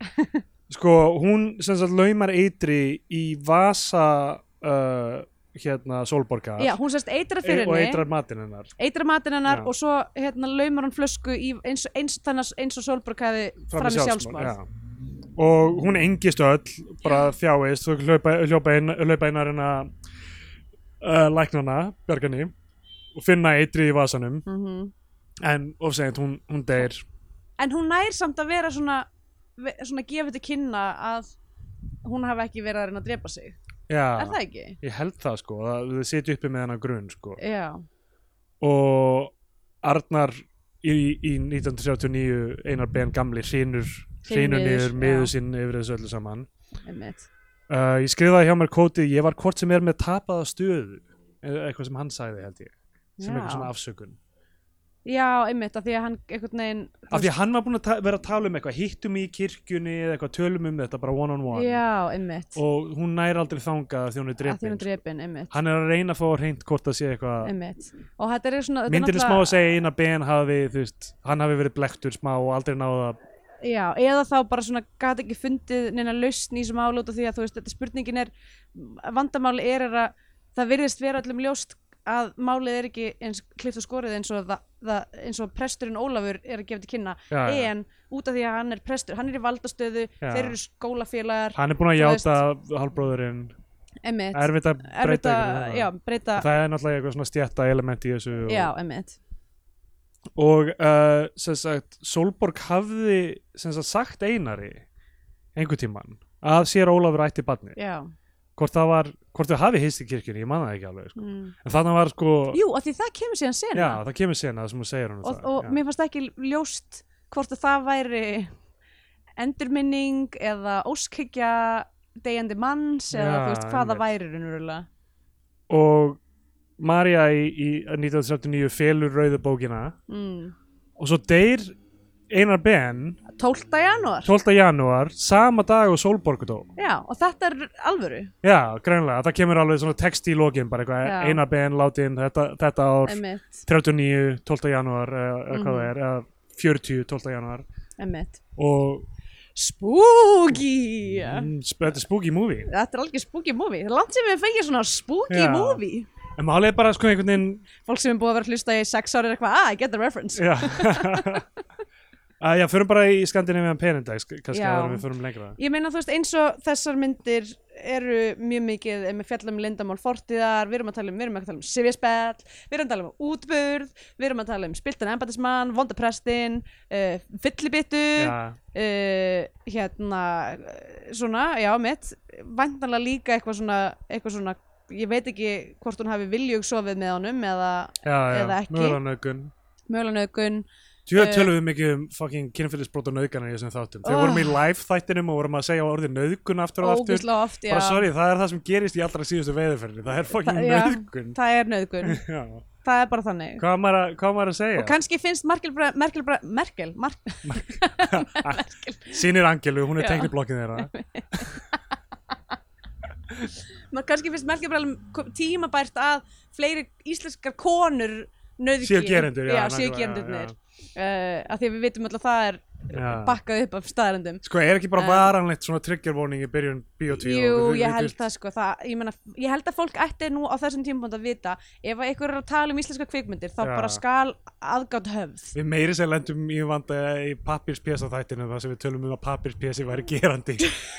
Sko, hún sem sagt laumar eitri í vasa uh, hérna Sólborgar Já, hún sérst eitra fyrir og henni, eitrar matinn hennar eitra matinn hennar Já. og svo hérna laumar hún flösku í eins, eins, eins, eins og Solborg hefði fram í sjálfsmál. já. og hún engist öll bara þjáist og hlaupa, hlaupa, inn, hlaupa inn að reyna uh, læknana, bjargani og finna eitri í vasanum. Mm en ofsegnt hún, hún deyr. En hún nær samt að vera svona, svona gefið til kynna að hún hafi ekki verið að reyna að drepa sig. já, Er það ekki? ég held það sko þið sitja uppi með hennar grunn sko. Já. og Arnar í, í 1939 Einar Ben Gamli hrínur niður, miður sinn yfir þessu öllu saman. Uh, ég skrifaði hjá mér kótið ég var hvort sem er með tapaða stöðu. Eitthvað sem hann sagði held ég sem eitthvað svona afsökun. Já, einmitt, af því að hann einhvern veginn af því að hann var búin að vera að tala um eitthvað hittum í kirkjunni eða eitthvað tölum um þetta bara one on one Já, einmitt. Og hún næri aldrei þangað því hún er að því hún drefin er drepin, einmitt, hann er að reyna að fá reynd hvort það sé eitthvað einmitt. Og þetta er svona þetta myndin er smá náttúrulega- að segja eina ben hafi þú veist, hann hafi verið blektur smá og aldrei náða Já, eða þá bara svona gat ekki fundið neina lausn í álút og því að þú veist, þetta spurningin er vandamáli er, er að það virðist vera öllum ljóst að málið er ekki eins klift og skorið eins og, það, það, eins og presturinn Ólafur er að gefa til kynna. Já, já. en út af því að hann er prestur, hann er í valdastöðu Já. þeir eru skólafélagar hann er búin að játa hálfbróðurinn. Einmitt, erfitt að breyta að breyta, það er náttúrulega eitthvað svona stjætta element í þessu og, já, einmitt. Og uh, sem sagt Solborg hafði sem sagt sagt einari einhver tíman að sér Ólafur ætti barni já, hvort það var, hvort þau hafi hist í kirkjunni ég man það ekki alveg sko. mm. en þannig var sko jú, af því það kemur síðan sena já, það kemur sena sem hún segir hún og, það, og já. mér fannst ekki ljóst hvort að það væri endurminning eða óskhyggja deyjandi manns eða Já, þú veist hvað það væri raunverulega og Marja í, í 1979 felur rauðu bókina mm. og svo deyr Einar Ben 12. janúar 12. janúar, sama dag og Solborg dó já, og þetta er alvöru Já, greinlega, það kemur alveg svona text í lokin bara eitthvað. Einar Ben látin þetta, þetta ár, emitt, 39, 12. janúar eða, eða hvað Mhm. það er, eða 40, 12. janúar emitt og spooky mm, sp- þetta er spooky movie þetta er algjör spooky movie það er langt sem við fengið svona spooky Já. movie en málið er bara sko einhvern veginn fólk sem er búið að vera að hlusta í sex ári er eitthvað, ah, I get the reference Já að, Já, förum bara í Scandinavian Penindex kannski en við förum lengra. Ég meina þú veist eins og þessar myndir eru mjög mikið eh, með fjallum lindamál fortíðar, við erum að tala um, við erum að tala um sifjaspell, við erum að tala um útburð, við erum að tala um spiltan embatismann, vondaprestin, uh, fyllibittu, Já, uh, hérna, eh, svona, já mitt, væntanlega líka eitthvað svona, eitthvað svona, ég veit ekki hvort hún hafi viljug sofið með honum eða já, já, Eða ekki. mögulega nögun nögun, Tjóða Eh. tölum við mikið um fucking kynfylisbrot og nöðganir í þessum þáttum Þegar Oh. vorum í live þættinum og vorum að segja orðið nöðgun aftur og aftur ógíslega oft, já, Bara sorry, það er það sem gerist í allra síðustu veiðurferðinni Það er fucking Já. nöðgun það er Já. það er bara þannig. Hvað maður að- hvað maður að segja? Og kannski finnst Merkel, Merkel, Merkel, Merkel, Sýnir Angelu, hún er Já. tekniblokkin þeirra kannski finnst Merkel tímabært að fleiri íslenskar konur nákvæmlega, séu gerendurnir uh, að því að við vitum alltaf að það er Já. bakkað upp af staðarendum Sko, er ekki bara En- varanlegt svona trigger warning í byrjun bíotví Jú, ég held það sko það, ég, meina, ég held að fólk ætti nú á þessum tímpúnt að vita ef einhver er að tala um íslenska kvikmyndir þá Já. bara skal aðgátt höfð. Við meiri sér lendum í vanda í pappirspjesa þættinu þar sem við tölum um að pappirspjesi væri gerandi.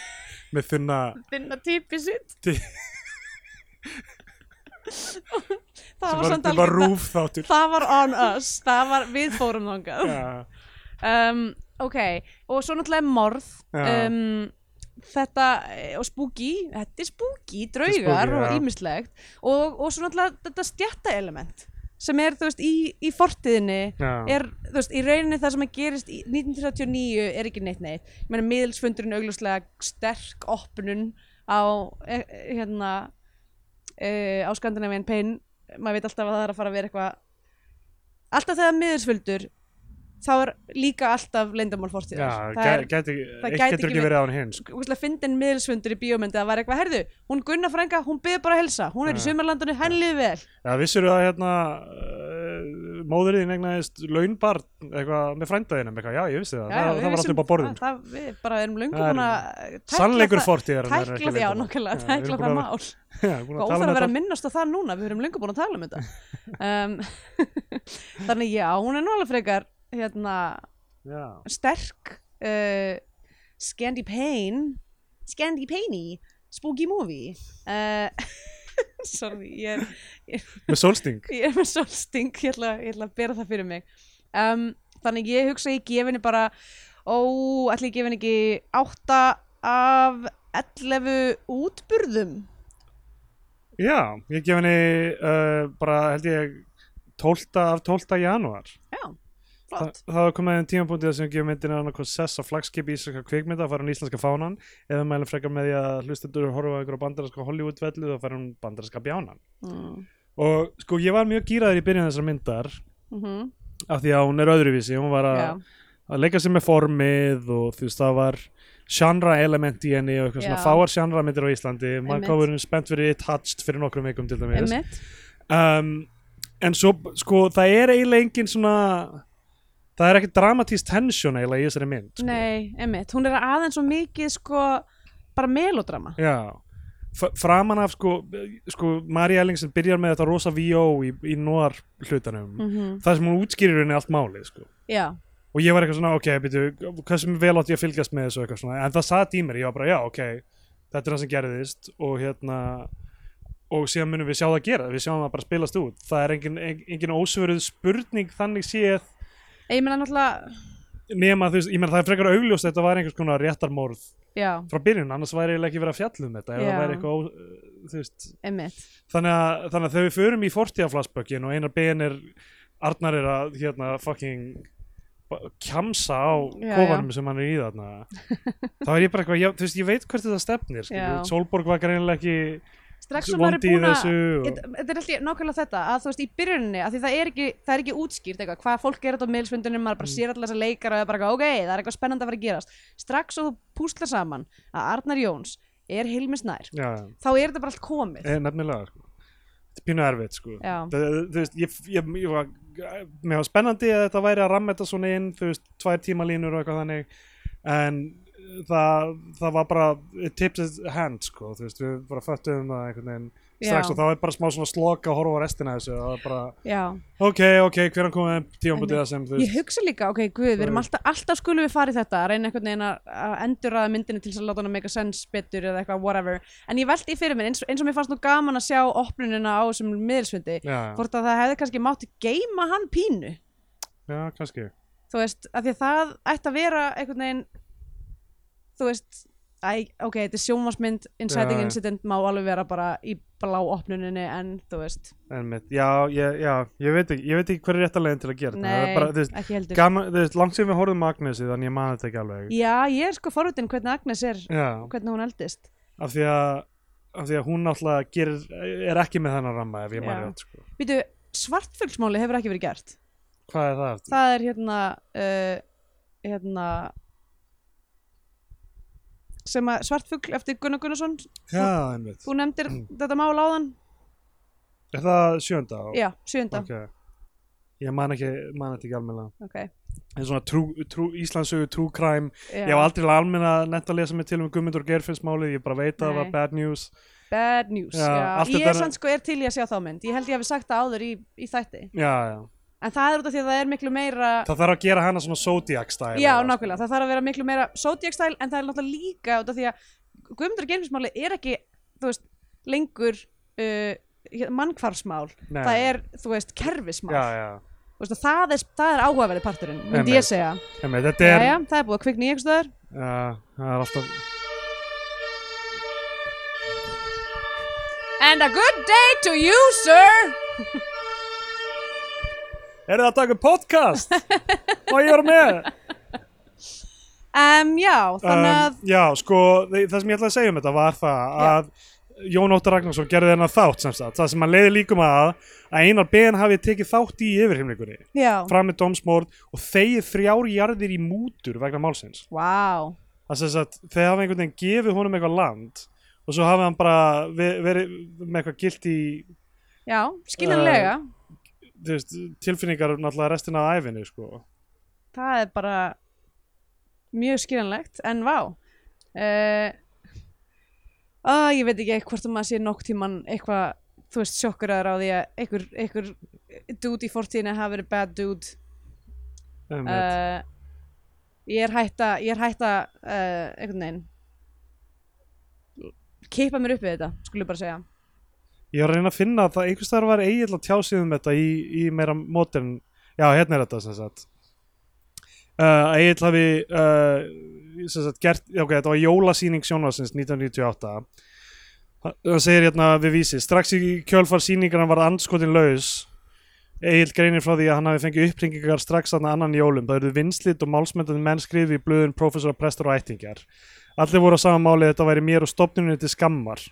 Með þunna finna típi sitt það var var, var, rúf þáttur. það var on us, það var við fórum þangað. Já, um, ok, og svo náttúrulega morð um, þetta eh, og spooky, þetta er spooky draugar og já. ýmislegt. Og, og svo náttúrulega þetta stjætta element sem er þú veist í, í fortiðinni já. er þú veist í rauninni það sem að gerist í 1939 er ekki neitt neitt. Ég meina miðilsfundurinn augljóslega sterk opnun á eh, hérna uh, á Scandinavian Pain maður veit alltaf að það er að fara að vera eitthvað alltaf þegar miðilsfundur þá er líka alltaf leyndamál fortíðar. Já, það er gæ- gæti, það ekki verið án hins sko. úrslega fyndin miðilsfundur í bíómyndi að það var eitthvað, herðu, hún Gunna frænga, hún byður bara að helsa, hún er í Já. sumarlandinu, henni liði vel. Já, vissur að hérna uh, móðurinn egnaðist launbarn eitthvað með frændaðinum eitthvað, já, ég vissi það, það, við það var alltaf upp á borðum það, það, við bara erum Það er tækla Sannleikur það- fortíðar tækla því, já, nokkulega, tækla það mál. Já, og að tala óþarf um að vera þetta. að minnast á það núna við erum löngu búin að tala um þetta. Um, þannig já, hún er nú alveg frekar hérna, Já, sterk uh, Scandi Pain Scandi Painy Spooky Movie. Uh, sorry, ég er með sólsting. Ég er með sólsting, ég ætla, ég ætla að bera það fyrir mig. Um, þannig ég hugsa ég gefi henni bara ó, ætla ég gefi henni ekki átta af 11 útburðum? Já, ég gef henni uh, bara held ég 12. af 12. janúar. Já, flott. Það var komið einn tímapunktið sem gefur myndinu annað sess á flagskipi íslenska kvikmynda að fara hún íslenska fánan eða mælum frekar með því að hlustendur horfa á einhverja bandarinska Hollywood-vellu þá fara hún bandarinska bjánan. Mm. og sko ég var mjög gýraður í byrjun þessar myndar Mm af því að hún er öðruvísi hún var að, já, að leika sér með formið og þú veist það var genre element í henni og eitthvað svona Já. fáar genre myndir á Íslandi. Maður gáður spennt fyrir það er ekki dramatísk tension eiginlega í þessari mynd sko. nei, emmitt, hún er aðeins svo mikið sko, bara melodrama. Já. F framan af sko, sko Mari Ellingsen byrjar með þetta rosa V.O. í, í nóar hlutanum mm það sem hún útskýrir henni allt málið sko. Já, og ég var eitthvað svona, ok, byrju, hvað sem vel átti ég að fylgjast með þessu eitthvað svona, en það satt í mér, ég var bara, já, ok, þetta er það sem gerðist og hérna, og síðan munum við sjá það gera, við sjáum það bara spilast út, það er engin, engin, ósvöruð spurning þannig séð ég meina náttúrulega nema, þú veist, ég meina það er frekar augljóst þetta var einhvers konar réttarmorð já, frá byrjun, annars væri eiginlega ekki verið að fjalla um þetta, ef það væri eitthvað, ó, þú veist, þannig að, þannig að þegar við förum í fortíðaflassbökin og einar ben er Arnar er að hérna fucking kjamsa á kofanum sem hann er í þarna. Þá er ég bara eitthvað, þú veist, ég veit hvert þetta stefnir. Solborg var greinilega ekki strax er vondi í búin að Þetta er alltaf nákvæmlega þetta að þú veist í byrjuninni að því það er ekki, það er ekki útskýrt eitthvað hvað fólk er þetta á meðlisfundunum maður Mm. bara sér allar þessa leikara og er bara ok, það er eitthvað spennandi að fara að gerast strax og þú púslar saman að Arnar Jóns er Hilmis nær já, þá er þetta bara allt komið e, nefnilega sko. þetta er pínu erfitt sko. Það, þú veist, ég, ég, ég var mér var spennandi að þetta væri að ramma þetta svona inn, þú veist, tvær tímalínur og eitthvað þannig en það, það var bara it tips hand, sko, veist, við bara föttuðum það einhvern veginn strax Já. og það var bara smá svona slok að horfa á restina þessu og það var bara, Já, ok, ok, hvernig komið tímabútið það sem, þú ég veist? hugsa líka, ok, guð, við erum alltaf, alltaf skulum við fara í þetta, reyna einhvern veginn að að endurraða myndinni til þess að láta hana make a sense betur eða eitthvað, whatever, en ég velti fyrir mér eins, eins og mér fannst nú gaman að sjá opnunina á þessum miðilsfundi, já, hvort að það hefði kannski mátti geima hann pínu. Já, kannski. Þú veist, af því að það ætti að vera einhvern veginn þú veist, æ, ok, þetta er sjónvarsmynd inciting Já. incident má alveg vera bara í blá opnuninni en þú veist, en mitt, já, ég, já, ég veit ekki ég veit ekki hver er rétta leiðin til að gera þetta. það nei, er bara, þú veist, ekki heldur gaman, þú veist, langt sem við horfum Agnesi þannig ég man þetta ekki alveg já, ég er sko forvitin hvernig Agnes er já, hvernig hún eldist af því að af því að hún náttúrulega gerir, er ekki með þennan ramma ef ég man Já. rétt sko. Býtu, svartfuglsmáli hefur ekki verið gert hvað er það? það er hérna uh, hérna sem að svartfugl eftir Gunnar Gunnarsson. Já, einmitt. þú nefndir þetta mál áðan. Er það sjönda? á? já, sjönda ok. Ég man ekki, man þetta ekki almennilega. Ok, en svona true, true, Íslandsugu true crime. Já. ég hef aldrei almenna nefnt að lesa mig til um Guðmundur Geirfinnsmálið, ég bara veit að það var Nei. bad news. Bad news, Já, já, allt Ég þetta er er- samt sko er til í að sjá þá mynd. Ég held ég hafi sagt það áður í, í þætti. Já, já, En það er út af því að það er miklu meira það þarf að gera hana svona Zodiac style Já, nákvæmlega, það þarf að vera miklu meira Zodiac style En það er náttúrulega líka út af því að Guðmundur Geirfinsmáli er ekki veist, lengur uh, mannkvarfsmál Nei. það er, þú veist, kerfismál. Já, já. Veist, og það er, er áhugaverði parturinn myndi ég segja. Þetta er, Jæja, það er búið að kvikna í einhvers stöður já, það er alltaf And a good day to you, sir Er það að taka podcast? Má ég vera með? um, Já, þannig að um, Já, sko, það sem ég ætlaði að segja um þetta var það að Jón Óttar Ragnarsson gerði þennan þátt sem sagt, það sem hann leiði líkum að að Einar Ben hafi tekið þátt í yfirhimningunni Já, fram með dómsmórð og þegið þrjár jarðir í mútur vegna málsins. Vá. Það sem sagt, þeir hafa einhvern veginn gefið honum eitthvað land og svo hafi hann bara ve- verið með eitthvað gilt í Já, skiljanlega. Þú veist, tilfinningar náttúrulega restina af æfinni sko. Það er bara mjög skiljanlegt En vá. Uh, uh, Ég veit ekki hvort að maður sé nokk tíman eitthvað, þú veist, sjokkuraður á því að einhver, einhver dude í fortíðinu hafi verið bad dude. Uh, ég er hætta ég er hætta uh, einhvern veginn. Keipa mér upp við þetta, skulum bara segja Ég var að reyna að finna að það einhvers þar var eiginlega að tjá sig um þetta í, í meira modern já, hérna er þetta sem sagt. Uh, Egil hafi uh, sem sagt gert, ok, þetta var jólasýning sjónvarsins 1998 Ha- það segir hérna við vísi strax í kjölfar sýningarna var anskotin laus. Egil greinir frá því að hann hafi fengið uppringingar strax þarna annan jólum. Það eruðu vinslit og málsmyndandi menn skrifi í blöðun professor, prestur og ættingjar. Allir voru á sama máli þetta væri mér og stopnunni til skammar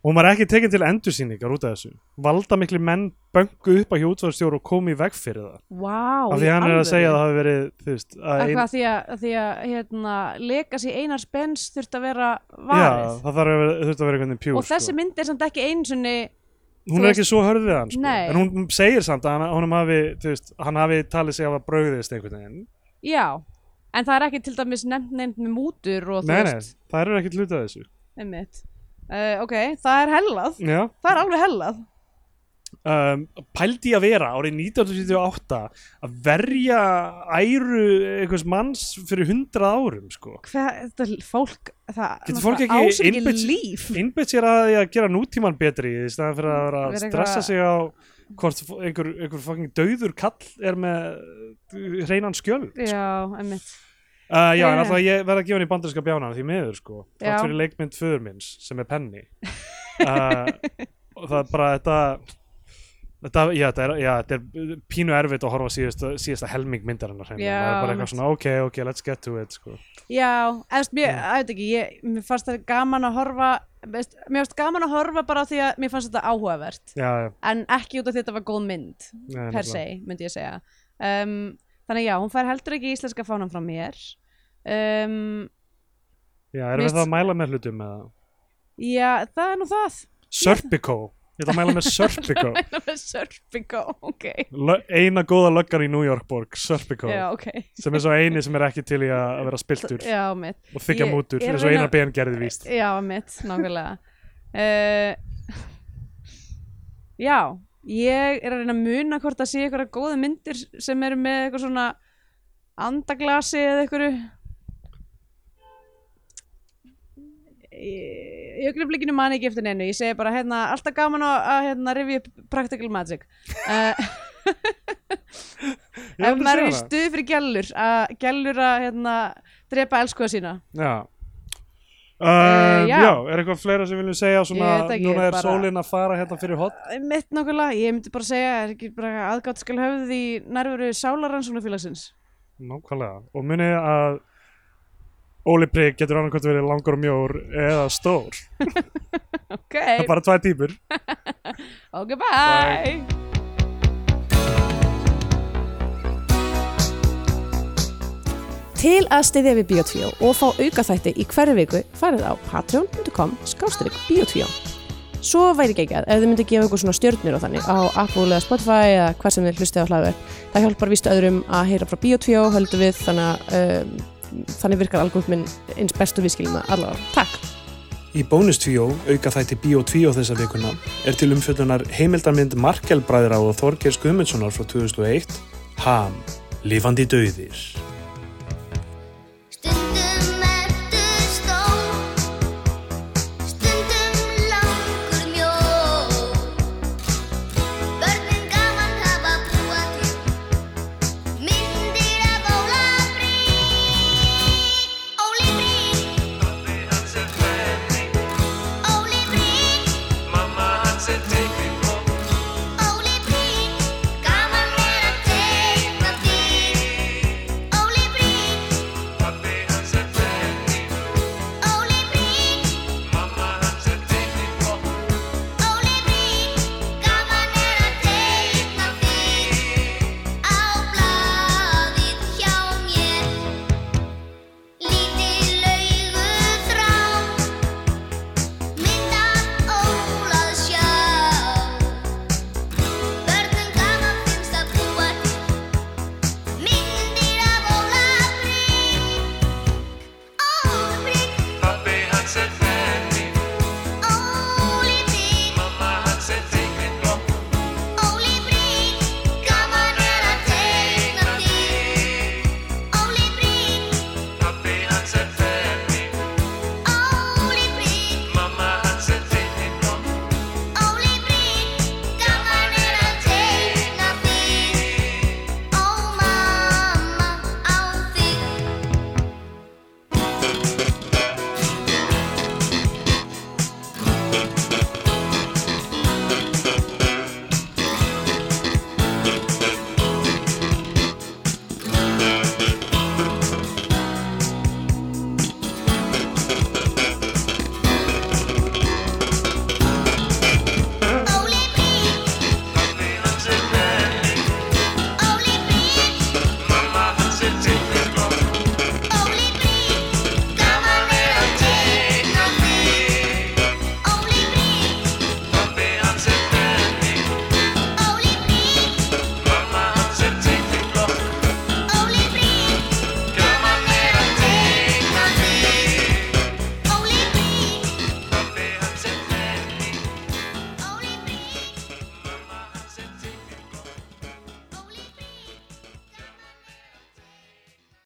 og hún var ekki tekin til endursýningar út af þessu. Valda miklu menn böngu upp á hjútvarstjóru og komi í veg fyrir það. Vá, af því í hann er að segja að það hafi verið þú veist, að ein, því að, því að hérna, legacy Einars Benz þurft að vera já, varið. það þarf að vera, þurft að vera einhvern veginn pjúr og þessi mynd er samt ekki einsunni hún er veist- ekki svo hörð við hann sko. En hún segir samt að hann, hafi, veist, hann hafi talið sig að hafa brögðist einhvern veginn. Já, en það er ekki til dæmis nefnt nefnt með mútur nei, nei, það eru ekki hluta þessu. Einmitt. Uh, ok, það er hellað. Já, það er alveg hellað. Um, pældi að vera árið 1978 að verja æru einhvers manns fyrir hundrað árum sko. Hvað, þetta fólk það náttúrulega ekki líf. innbytt sér að, að gera nútíman betri í staðan fyrir að vera að stressa sig á hvort einhver, einhver fucking dauður kall er með hreinan skjöld já, einmitt uh, já, en alltaf ég verð að gefa hann í bandarinska bjána því miður sko, þátt fyrir leikmynd föður minns sem er penni uh, og það er bara þetta Þetta, já, þetta er, já, þetta er pínu erfitt að horfa síðasta, síðasta helming myndarinnar það er bara eitthvað svona, ok, ok, let's get to it sko. Já, eðst, mér, ég veit ekki, ég, mér fannst það gaman að horfa, veist, mér fannst gaman að horfa bara því að mér fannst þetta áhugavert, já, já, en ekki út af því að þetta var góð mynd, per se, myndi ég segja. Um, þannig já, hún fær heldur ekki íslenska fánan frá mér. Um, já, erum við það að mæla með hlutum með það já, það er nú það. Serpico, ég ætla að mæla með Serpico Serpico, ok. Lö- eina góða löggar í New York borg Serpico, Já, ok. sem er svo eini sem er ekki til í að vera spiltur Já, og þykja mútur, eins og einar ben gerði víst Já, mitt, nákvæmlega. uh, já, ég er að reyna að muna hvort að sé eitthvað góða myndir sem eru með eitthvað svona andaglasi eða eitthvað í augnablikinu man ekki eftir neinu. Ég segi bara hérna alltaf gaman að, hérna, rifja upp practical magic. Uh, ef maður er stuð fyrir gælur að gælur að hérna, drepa elskuða sína. Já. Uh, já. já. er eitthvað fleira sem viljum segja? Svona, ekki, núna er bara- sólin að fara hérna fyrir hot mitt nákvæmlega, ég myndi bara segja er ekki bara aðgátt skal höfð í nærveru sálarannsóknarfélagsins nákvæmlega, og munið að Óli Prigg getur annarkvæmt verið langur og mjór eða stór ok, það er bara tvær típur ok, bye Til að styðja við Bíotvíó og fá aukaþætti í hverju viku farið á patreon.com skástrík Bíotvíó. Svo væri ekki ekki að ef þið myndi gefa ykkur svona stjörnir og þannig á Apple eða Spotify eða hvað sem þið hlustið á hlaðverk. Það hjálpar víst öðrum að heyra frá Bíotvíó höldum við þannig að um, þannig virkar algoritminn eins bestu við skiljum það allavega. Takk! Í bónustvíó, auka þætti 2 þessa vikuna, er til umfjöldunar heimildarmynd Markel bræðra og Þorgeir Skumundssonar frá 2001, Ham, Lifandi dauðir.